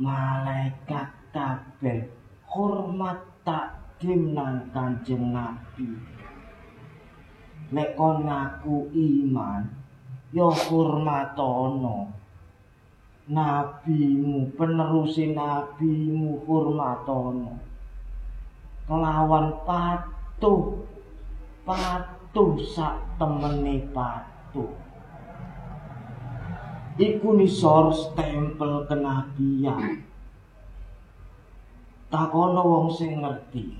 malaikat kabeh hormat takdim nang Kanjeng Nabi. Nek kon ngaku iman, ya hormatono. Nabimu penerusi nabimu hormatono. Kelawan patuh patuh sak temene patuh. Iku nisor stempel kenabian takono wong sing ngerti.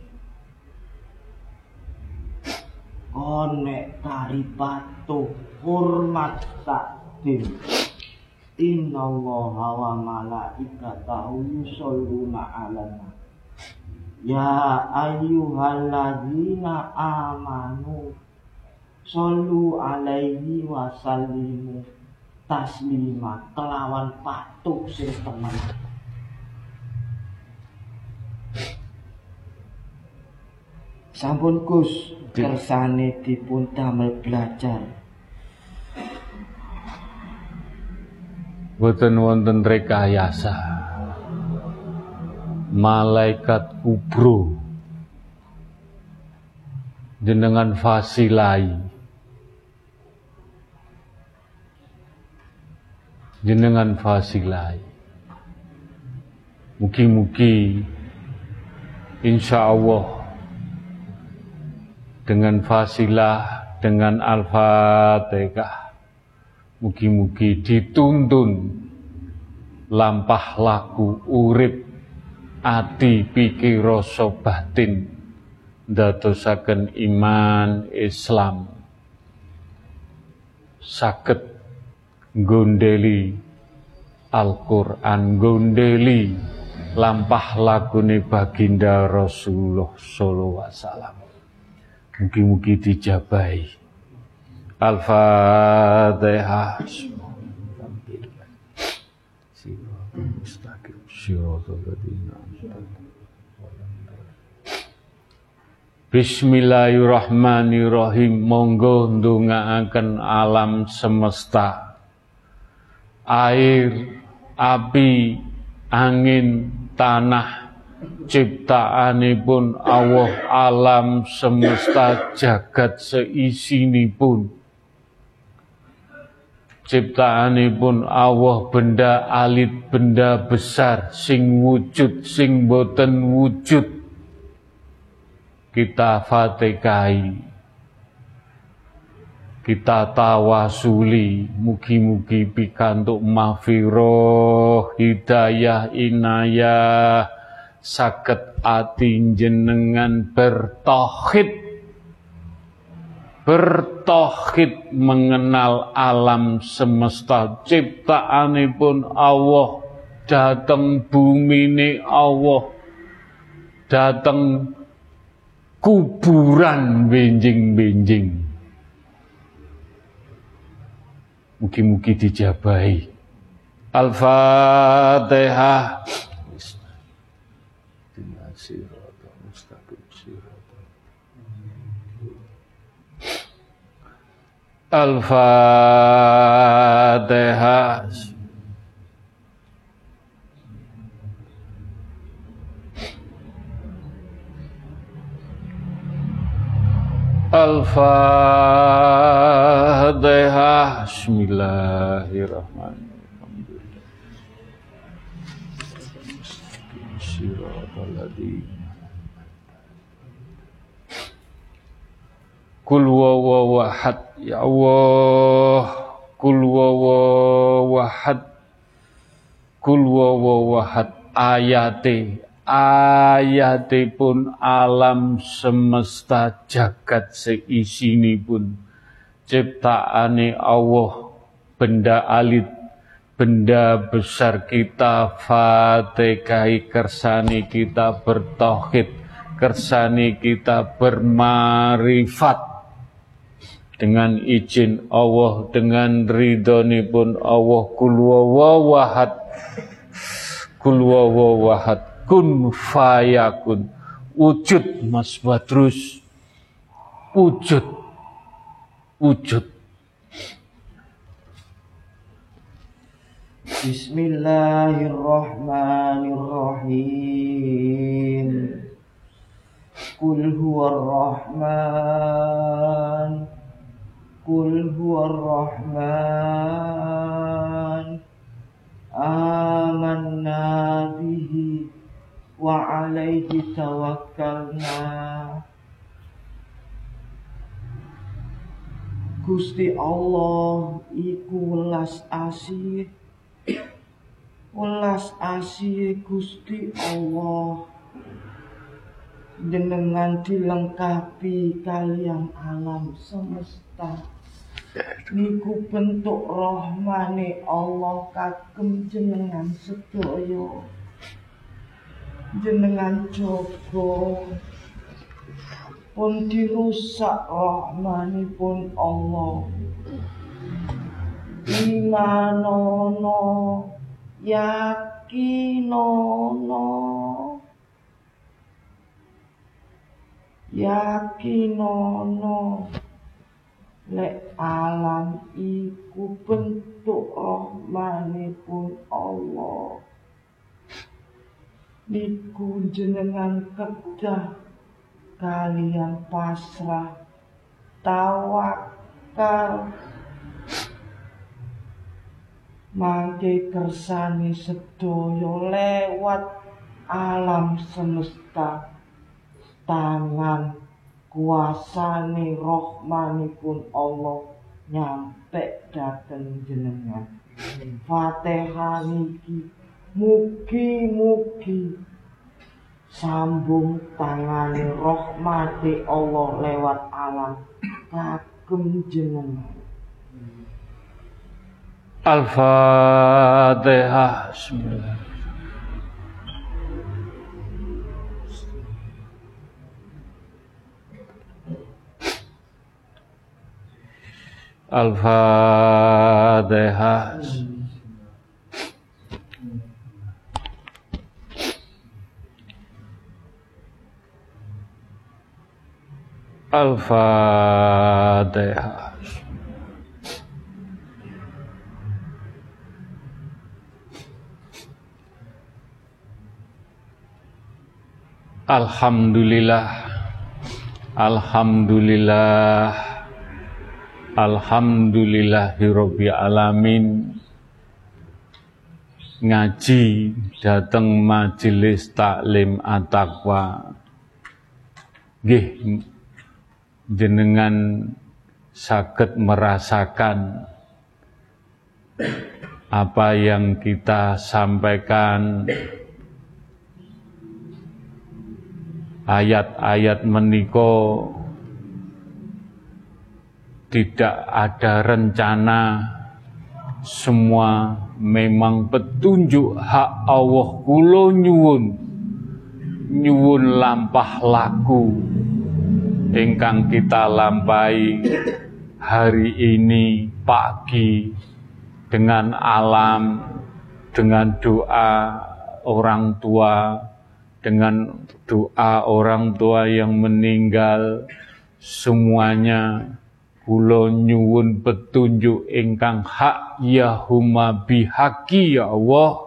Konek kari patuh hormat takdim Inna Allah wa malaikatahu yusalluna ala Ya ayyuhalladzina amanu Sallu alaihi wa sallimu taslima. Kelawan patuh sing temen Sampun Gus. Kersane dipun damel belajar. Boten wonten rekayasa. Malaikat kubro. Jenengan fasilai. Jenengan fasilai. Mugi-mugi insya Allah dengan fasilah dengan al-fatihah. Mugi-mugi dituntun. Lampah laku urip ati pikir rasa batin. Ndadosaken iman Islam. Saged gondeli Al-Qur'an gondeli lampah lagune baginda Rasulullah sallallahu alaihi wasallam mugi-mugi dijabahi Al-Fatihah. Bismillahirrahmanirrahim. Monggo ndongaaken alam semesta. Air, api, angin, tanah, ciptaanipun Allah alam semesta jagat seisinipun. Ciptaanipun Allah benda alit benda besar sing wujud sing boten wujud. Kita fatihai kita tawasuli. Mugi-mugi pikantuk mafiroh hidayah inayah sakit ati jenengan bertauhid. Bertauhid mengenal alam semesta. Ciptaanipun Allah. Dateng bumi ini Allah. Dateng kuburan benjing-benjing. Mugi-mugi dijabahi. Al-Fatihah Al-Fatihah. Al-Fatihah. Bismillahirrahmanirrahim. Bismillahirrahmanirrahim. Kul wawahad Ya Allah Kul wawahad Kul wawahad Ayate Ayate pun alam semesta jagat seisini pun Ciptaane Allah Benda alit Benda besar kita Fatihai kersani kita bertauhid Kersani kita bermarifat dengan izin Allah dengan ridhoni pun Allah kul wawahad kul wawahad kun fayakun. Wujud Mas Badrus. Wujud. Wujud. Bismillahirrahmanirrahim. Kul huwa rahman قل rahman Amanna bihi Wa alaihi tawakkalna Gusti Allah iku welas asih. Welas asih Gusti Allah. Jenengan dilengkapi kalian alam semesta niku bentuk rohmane Allah kagem jenengan sedaya. Jenengan jogo pun dirusak rohmanipun Allah. Imanono yakinono yakinono lek alam iku bentuk rahmanipun Allah. Niku jenengan kedah kalian pasrah tawakal. Mangke kersane sedaya lewat alam semesta tangan kuasane rohmanipun Allah nyampe dateng jenengan. Fatihah niki mugi-mugi sambung tangane rahmati Allah lewat alam kagem jenengan. Al-Fatihah. Bismillah Al-Fatihah Al-Fatihah Alhamdulillah. Alhamdulillah Alhamdulillahirabbil alamin ngaji datang majelis taklim at-taqwa. Nggih jenengan sakit merasakan apa yang kita sampaikan. Ayat-ayat meniko tidak ada rencana. Semua memang petunjuk hak Allah kulo nyuwun. Nyuwun lampah laku. Ingkang kita lampai hari ini pagi dengan alam dengan doa orang tua dengan doa orang tua yang meninggal. Semuanya kula nyuwun petunjuk ingkang hak ya huma bihaqi ya Allah.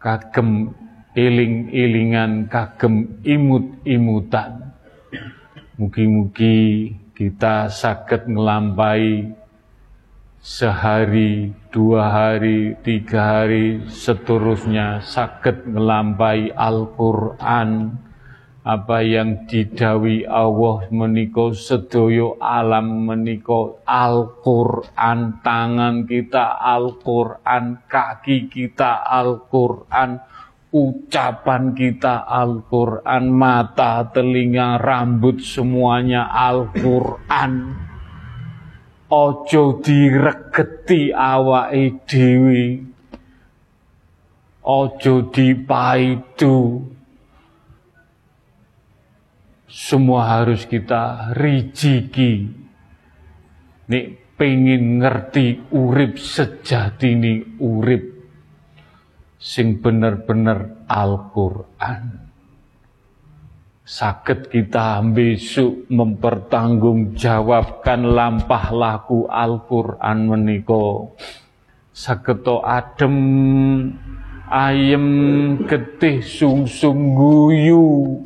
Kagem eling-elingan kagem imut-imutan. Mugi-mugi kita sakit ngelampai sehari, dua hari, tiga hari, seterusnya sakit ngelampai Al-Quran, apa yang didawi Allah meniko sedoyo alam meniko Al-Quran, tangan kita Al-Quran, kaki kita Al-Quran, ucapan kita Al-Quran, mata, telinga, rambut semuanya Al-Quran. Ojo diregeti awake dhewe. Ojo dipaidu semua harus kita rijiki. Nek pengen ngerti urip sejati ini urip sing bener-bener Al-Qur'an. Sakit kita besok mempertanggungjawabkan lampah laku Al-Quran meniko saketo adem ayem getih sung-sung guyu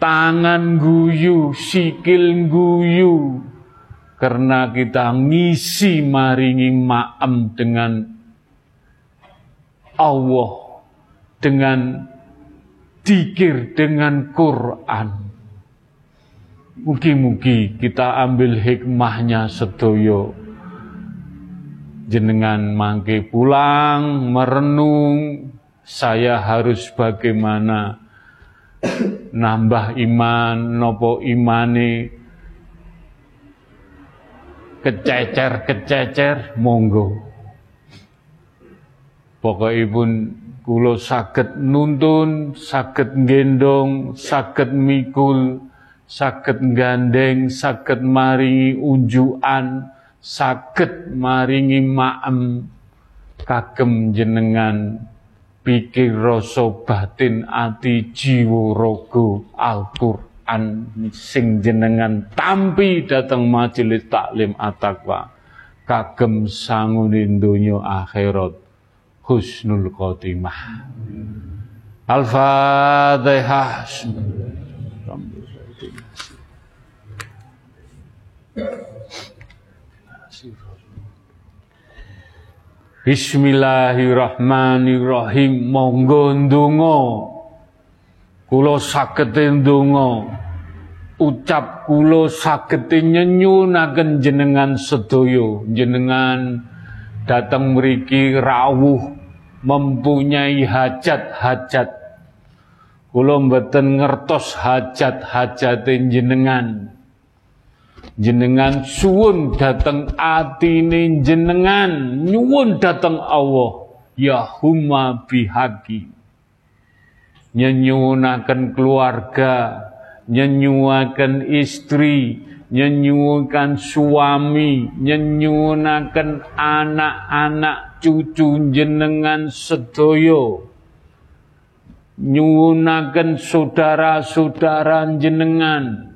tangan guyu, sikil guyu, karena kita ngisi maringi maem dengan Allah, dengan dikir, dengan Quran. Mugi-mugi kita ambil hikmahnya sedoyo. Jenengan mangke pulang, merenung, saya harus bagaimana nambah iman nopo imane kececer-kececer monggo. Pokokipun kula saged nuntun saged gendong saged mikul saged gandeng saged maringi unjukan saged maringi maem kagem jenengan pikir rasa batin ati jiwa raga Al-Qur'an sing jenengan tampi datang majelis taklim at-taqwa. Kagem sangunin donya akhirat husnul khotimah. Al-Fatihah Bismillahirrahmanirrahim. Monggo ndonga. Kula saged ndonga. Ucap kula saged nyenyunaken jenengan sedaya. Jenengan datang mriki rawuh mempunyai hajat-hajat. Kula mboten ngertos hajat-hajat jenengan jenengan suwun dateng atine jenengan. Nyuwun dateng Allah. Ya huma bihaqi. Nyenyunaken keluarga. Nyenyuaken istri. Nyenyuaken suami. Nyenyunaken anak-anak cucu jenengan sedoyo nyuwunaken saudara-saudara jenengan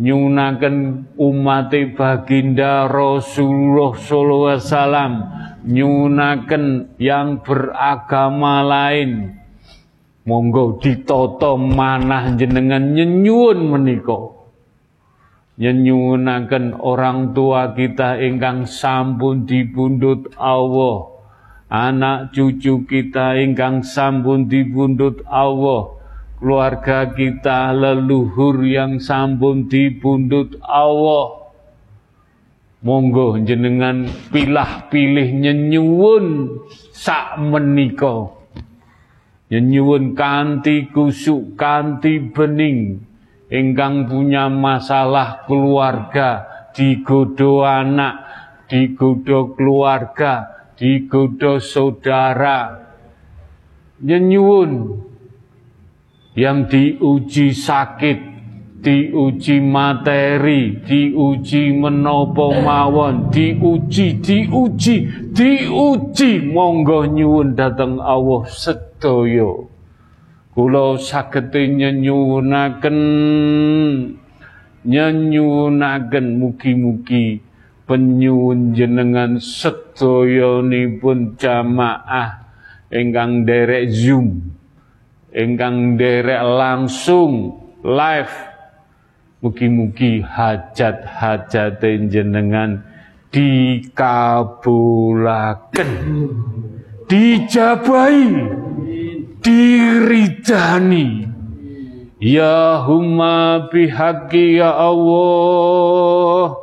nyunaken umat baginda Rasulullah sallallahu alaihi wasallam nyunaken yang beragama lain. Monggo ditoto manah jenengan nyenyuun menika. Nyenyunaken orang tua kita ingkang sampun dipundhut Allah. Anak cucu kita ingkang sampun dipundhut Allah keluarga kita leluhur yang sampun dibundut Allah. Monggo jenengan pilah-pilih nyenyuwun sak menika. Nyenyuwun kanthi kusuk kanthi bening. Ingkang punya masalah keluarga digodo anak digodo keluarga digodo saudara. Nyenyuwun yang diuji sakit, diuji materi, diuji menopo mawon, diuji, diuji, diuji, monggo nyuwun dateng Allah sedaya. Kula saged nyenyuwunaken nyenyuwunaken mugi-mugi penyuwun jenengan sedayanipun jamaah ingkang derek Zoom ingkang derek langsung live. Mugi-mugi hajat-hajat jenengan dikabulaken. Dijabai dirijani. Ya humma bihaqi ya Allah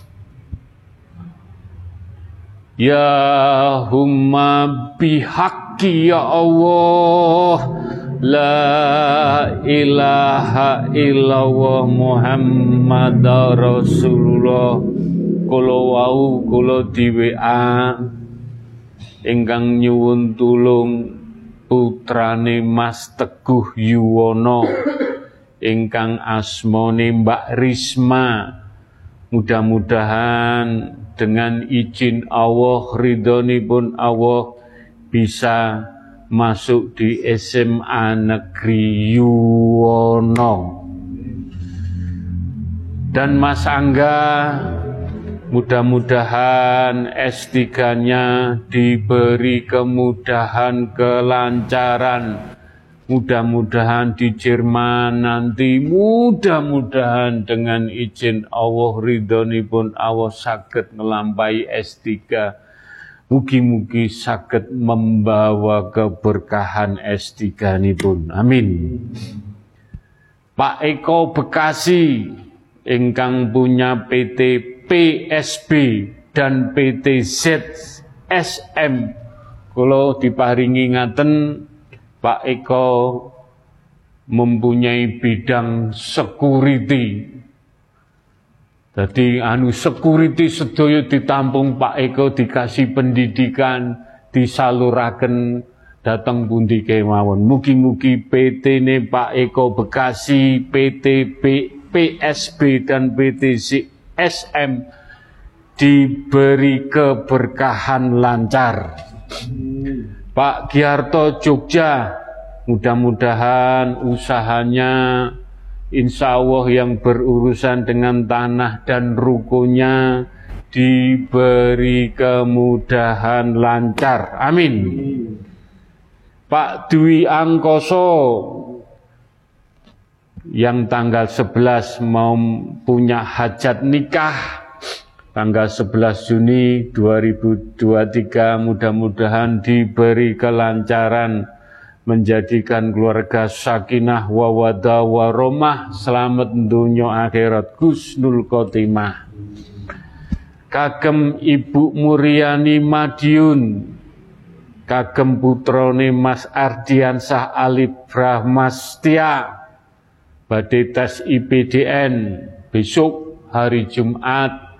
Ya humma bihaqi ya Allah. La ilaha illallah Muhammad Rasulullah. Kula wau kula di WA ingkang nyuwun tulung putrane Mas Teguh Yuwono. Ingkang asmone Mbak Risma. Mudah-mudahan dengan izin Allah, ridhonipun Allah bisa masuk di SMA Negeri Yuwono. Dan Mas Angga mudah-mudahan S3-nya diberi kemudahan, kelancaran, Mudah-mudahan di Jerman nanti mudah-mudahan dengan izin Allah pun Allah sakit melampai S3. Mugi-mugi sakit membawa keberkahan S3 ini pun. Amin. Pak Eko Bekasi ingkang punya PT PSB dan PT ZSM kalau diparingi ngaten Pak Eko mempunyai bidang security. Jadi anu security sedoyo ditampung Pak Eko dikasih pendidikan, disaluraken datang pundi kemawon. Mugi-mugi PT ne Pak Eko Bekasi, PT B, PSB dan PT SM diberi keberkahan lancar. Pak Giarto Jogja, mudah-mudahan usahanya insya Allah yang berurusan dengan tanah dan rukunya diberi kemudahan lancar. Amin. Pak Dwi Angkoso yang tanggal 11 mau punya hajat nikah tanggal 11 Juni 2023 mudah-mudahan diberi kelancaran menjadikan keluarga sakinah wawada waromah selamat dunia akhirat. Gusnul Khotimah. Kagem Ibu Muryani Madiun. Kagem putrone Mas Ardiansah Alif Brahmastia. Badai tes IPDN besok hari Jumat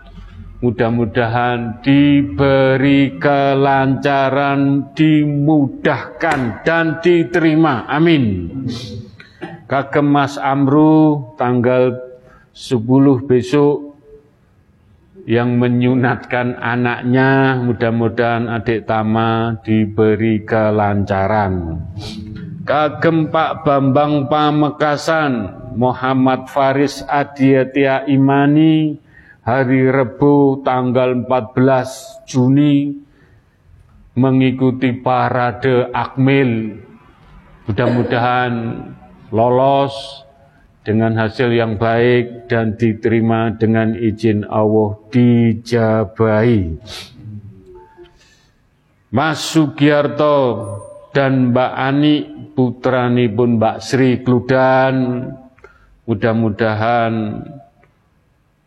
Mudah-mudahan diberi kelancaran, dimudahkan dan diterima. Amin. Kagem Mas Amru tanggal 10 besok yang menyunatkan anaknya, mudah-mudahan adik Tama diberi kelancaran. Kagem Pak Bambang Pamekasan, Muhammad Faris Adiatia Imani, hari Rebu tanggal 14 Juni mengikuti parade Akmil. Mudah-mudahan lolos dengan hasil yang baik dan diterima dengan izin Allah dijabahi. Mas Sugiarto dan Mbak Ani putrani pun Mbak Sri Kludan mudah-mudahan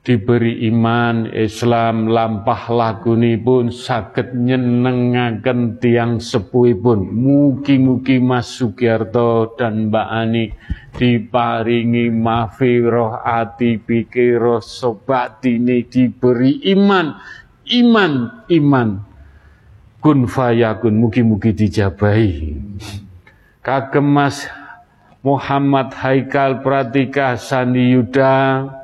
diberi iman Islam lampah laguni pun sakit nyenengaken tiang sepuhipun mugi-mugi Mas Sugiarto dan Mbak Ani diparingi mafiroh ati pikiro sobat ini diberi iman. Iman iman. Kun fayakun mugi-mugi dijabahi. Kagem Mas Muhammad Haikal Pratika Sandi Yuda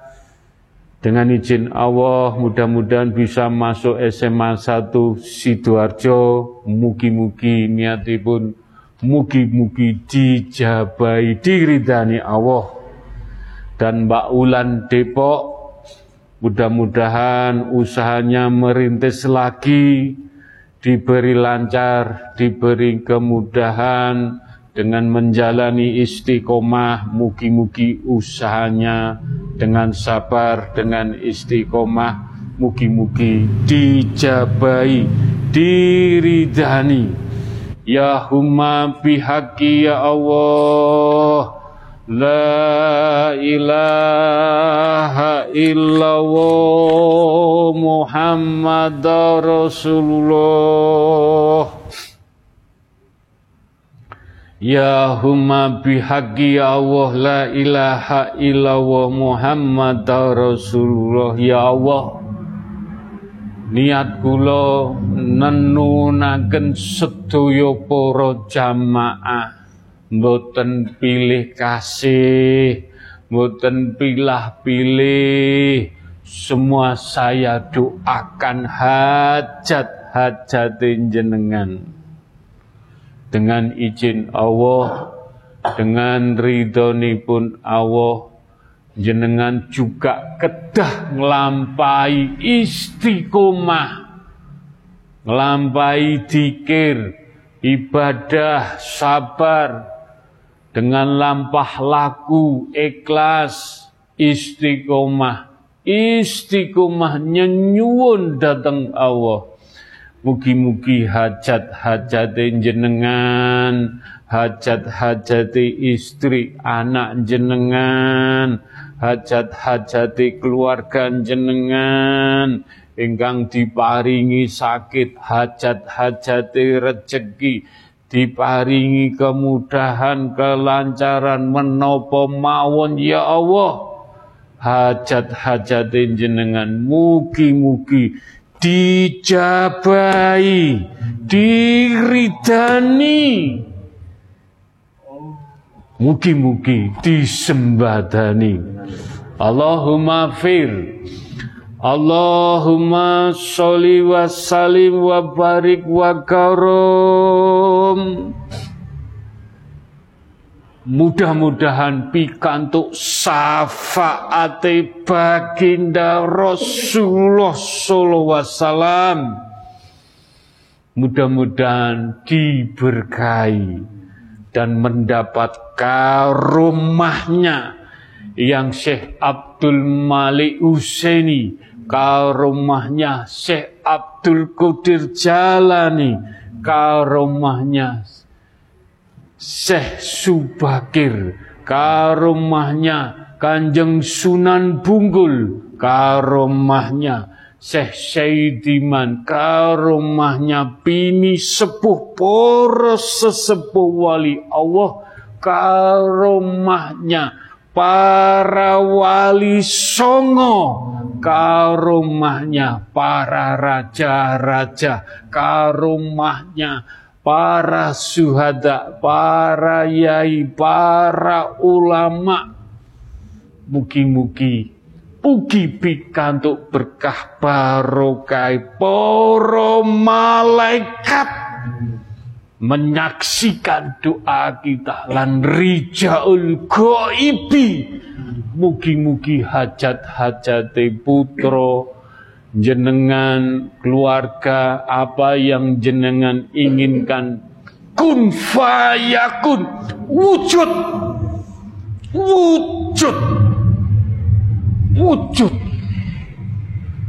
dengan izin Allah, mudah-mudahan bisa masuk SMA 1 Sidoarjo. Mugi-mugi niatipun mugi-mugi dijabai diridani Allah. Dan Mbak Ulan Depok, mudah-mudahan usahanya merintis lagi, diberi lancar, diberi kemudahan, dengan menjalani istiqomah, mugi-mugi usahanya dengan sabar, dengan istiqomah, mugi-mugi dijabai, diridani. Ya humma bihaqi ya Allah, La ilaha illallah Muhammad Rasulullah Ya humma bihaqi ya Allah la ilaha illallah Muhammad Rasulullah. Ya Allah niat kula nenunaken sedaya para jamaah. Mboten pilih kasih Mboten pilah-pilih. Semua saya doakan hajat-hajat jenengan dengan izin Allah dengan ridhoni pun Allah jenengan juga kedah ngelampai istiqomah ngelampai dikir ibadah sabar dengan lampah laku, ikhlas, istiqomah, istiqomah nyenyuun datang Allah. Mugi-mugi hajat-hajat jenengan, hajat-hajat istri, anak jenengan, hajat-hajat keluarga jenengan, ingkang diparingi sakit, hajat-hajat rezeki, diparingi kemudahan, kelancaran menopo mawon ya Allah. Hajat-hajat jenengan mugi-mugi dijabai, diridani. Mugi-mugi disembadani. Allahumma fir Allahumma sholli wa salim wa barik wa karom. Mudah-mudahan pikantuk syafaate baginda Rasulullah sallallahu wasallam. Mudah-mudahan diberkahi dan mendapat karomahnya yang Syekh Abdul Malik Usaini karomahnya Syekh Abdul Qadir Jalani, karomahnya Syekh Subakir, karomahnya Kanjeng Sunan Bunggul, karomahnya Syekh Syaidiman, karomahnya Bini Sepuh Poros Sesepuh Wali Allah, karomahnya para wali songo karumahnya para raja-raja, karumahnya para suhada, para yai, para ulama. Mugi-mugi pugi pikantuk berkah barokai poro malaikat menyaksikan doa kita lan rijaul goibi Mugi-mugi hajat-hajate putro jenengan keluarga apa yang jenengan inginkan. Kun fayakun. Wujud. Wujud. Wujud.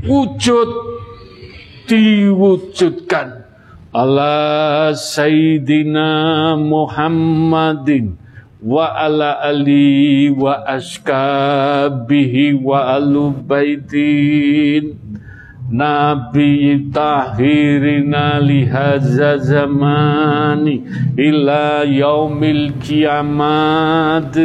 Wujud diwujudkan. Allah Sayyidina Muhammadin wa ala ali wa askabihi wa alu baitin Nabi tahirina lihaza zamani ila yaumil kiamat.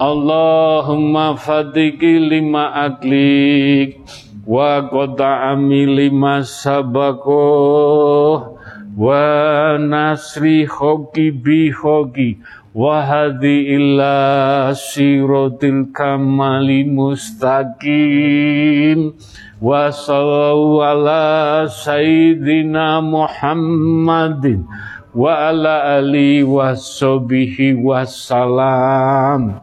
Allahumma fadiki lima aklik wa qada'ami lima sabakoh wa nasri hoki bi hoki wahadi illa sirotil kamali mustaqim sayyidina Muhammadin wa ala ali wa sobihi wassalam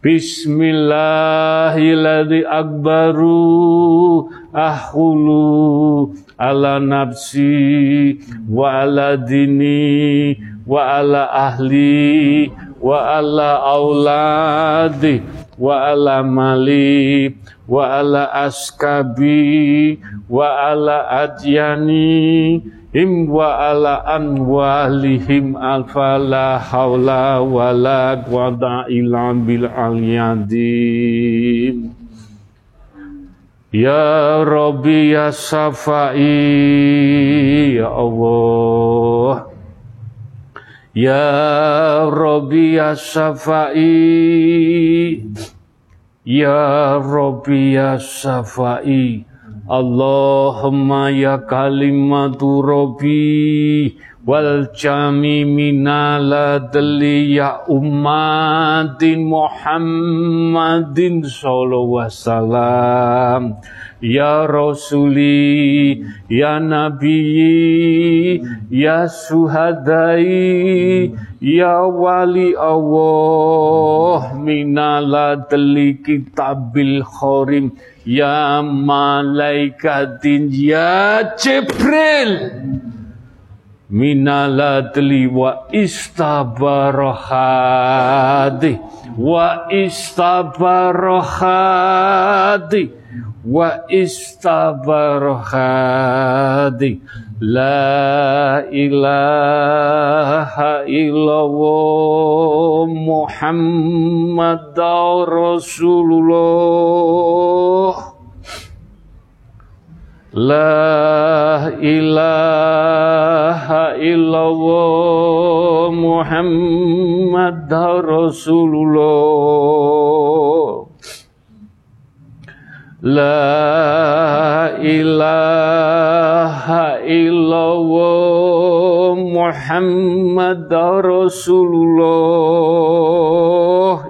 Bismillahilladzi akbaru ahulu ala nafsi wa ala dini wa ala ahli wa ala auladi wa ala mali wa ala askabi wa ala adyani im wa ala anwalihim alfa la hawla wa la quwata illa bil Ya Rabbi ya Safai ya Allah Ya Rabbi ya Safai Ya Rabbi ya Safai Allahumma ya kalimatu Rabbi. Wal jami minala ya ummatin Muhammadin sallallahu wasallam Ya Rasuli, Ya Nabi, Ya Suhadai, Ya Wali Allah, Minala Deli Kitabil Khorim, Ya Malaikatin, Ya Jibril, Minaladli wa istabarohadi wa istabarohadi wa istabarohadi La ilaha illallah Muhammad Rasulullah. La ilaha illallah Muhammad Rasulullah La ilaha illallah Muhammad Rasulullah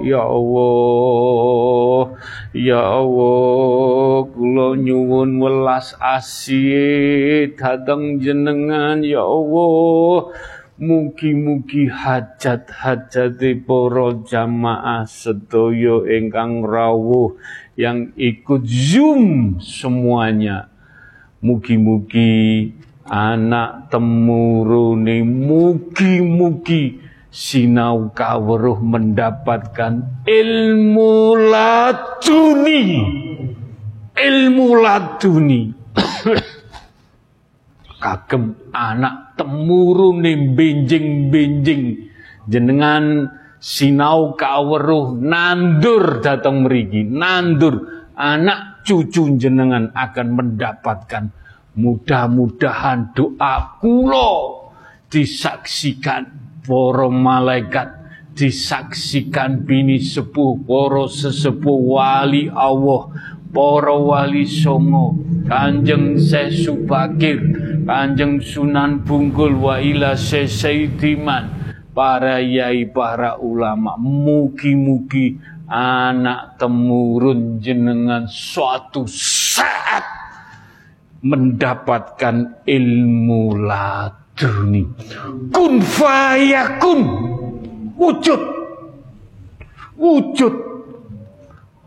Ya Allah Ya Allah, kula nyuwun welas asih dhateng jenengan ya Allah. Mugi-mugi hajat-hajate para jamaah sedaya ingkang rawuh yang ikut Zoom semuanya. Mugi-mugi anak temurune mugi-mugi sinau kawruh mendapatkan ilmu laduni. Ilmu laduni. Kagem anak temurune benjing-benjing jenengan sinau kawruh nandur datang merigi nandur. Anak cucu jenengan akan mendapatkan mudah-mudahan doa kulo disaksikan para malaikat disaksikan bini sepuh para sesepuh wali Allah para wali songo kanjeng Sesu Bakir kanjeng Sunan Bungkul wa ila Sesaidiman para yai para ulama mugi-mugi anak temurun jenengan suatu saat mendapatkan ilmu lat duni kun fayakun. Wujud. Wujud.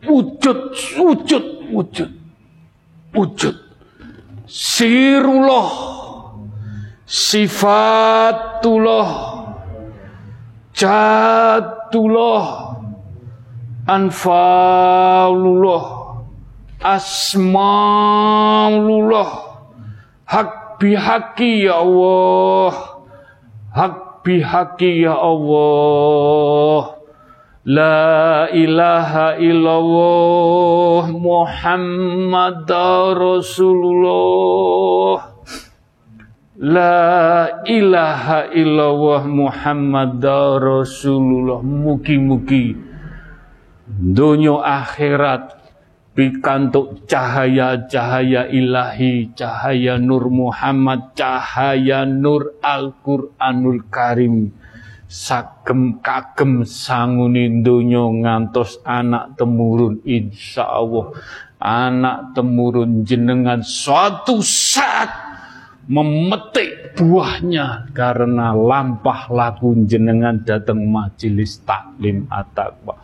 Wujud. Wujud. Wujud. Wujud. Sirullah. Sifatullah jatullah anfalullah. Asmaulullah. Hak bihaki ya Allah. Hak bihaki ya Allah. La ilaha illallah Muhammad Rasulullah La ilaha illallah Muhammad Rasulullah Mugi-mugi Dunia akhirat pikantuk cahaya-cahaya ilahi, cahaya Nur Muhammad, cahaya Nur Al-Qur'anul Karim. Sagem kagem sanguni donya ngantos anak temurun insya Allah anak temurun jenengan suatu saat memetik buahnya karena lampah laku jenengan datang majelis taklim ataqwa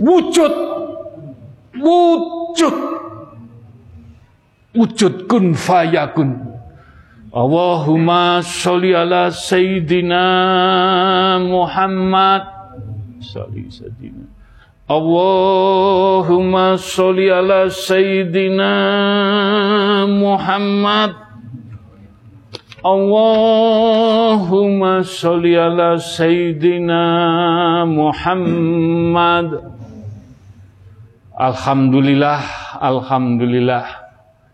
wujud wujud. Wujud kun fayakun. Allahumma sholli ala sayyidina Muhammad. Sholli sayyidina. Allahumma sholli ala sayyidina Muhammad Allahumma sholli ala sayyidina Muhammad Alhamdulillah, Alhamdulillah,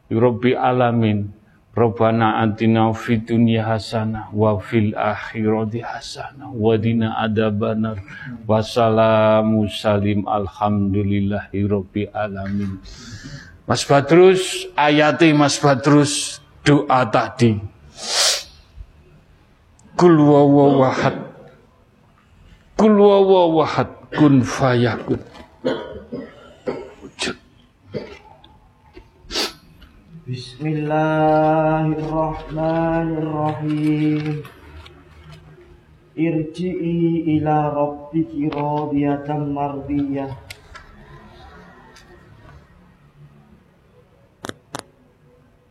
Rabbi alamin. Rabbana atina fid dunya hasanah wa fil akhirati hasanah wa dina adzabannar. Wassalamu salim alhamdulillahi rabbil alamin. Mas Badrus, ayati Mas Badrus doa tadi. Kul wawawahad. Kul wawawahad kun fayakun. Bismillahirrahmanirrahim. Irji'i ila rabbiki radiyatan mardiyah.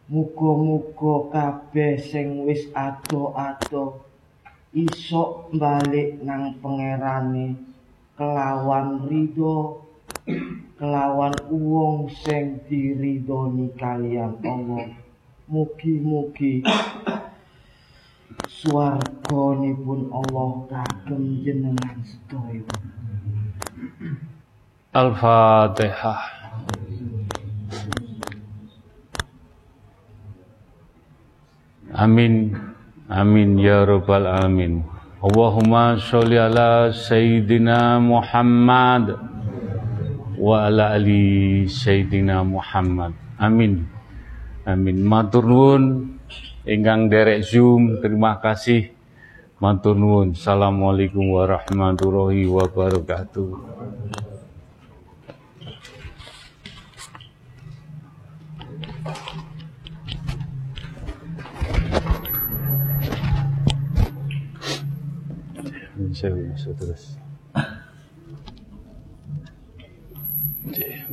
Muga-muga kabeh sing wis ado-ado iso balik nang pangerane kelawan ridho kelawan wong sing diridhoni kalian Allah mugi-mugi swarganipun Allah kagem jenengan sedaya Al-Fatihah. Amin. Amin ya rabbal alamin. Allahumma sholli ala sayyidina Muhammad wa ala ali sayyidina Muhammad. Amin. Amin. Matur nuwun ingkang derek Zoom, terima kasih. Matur nuwun. Assalamualaikum warahmatullahi wabarakatuh. 調べました、正し。で、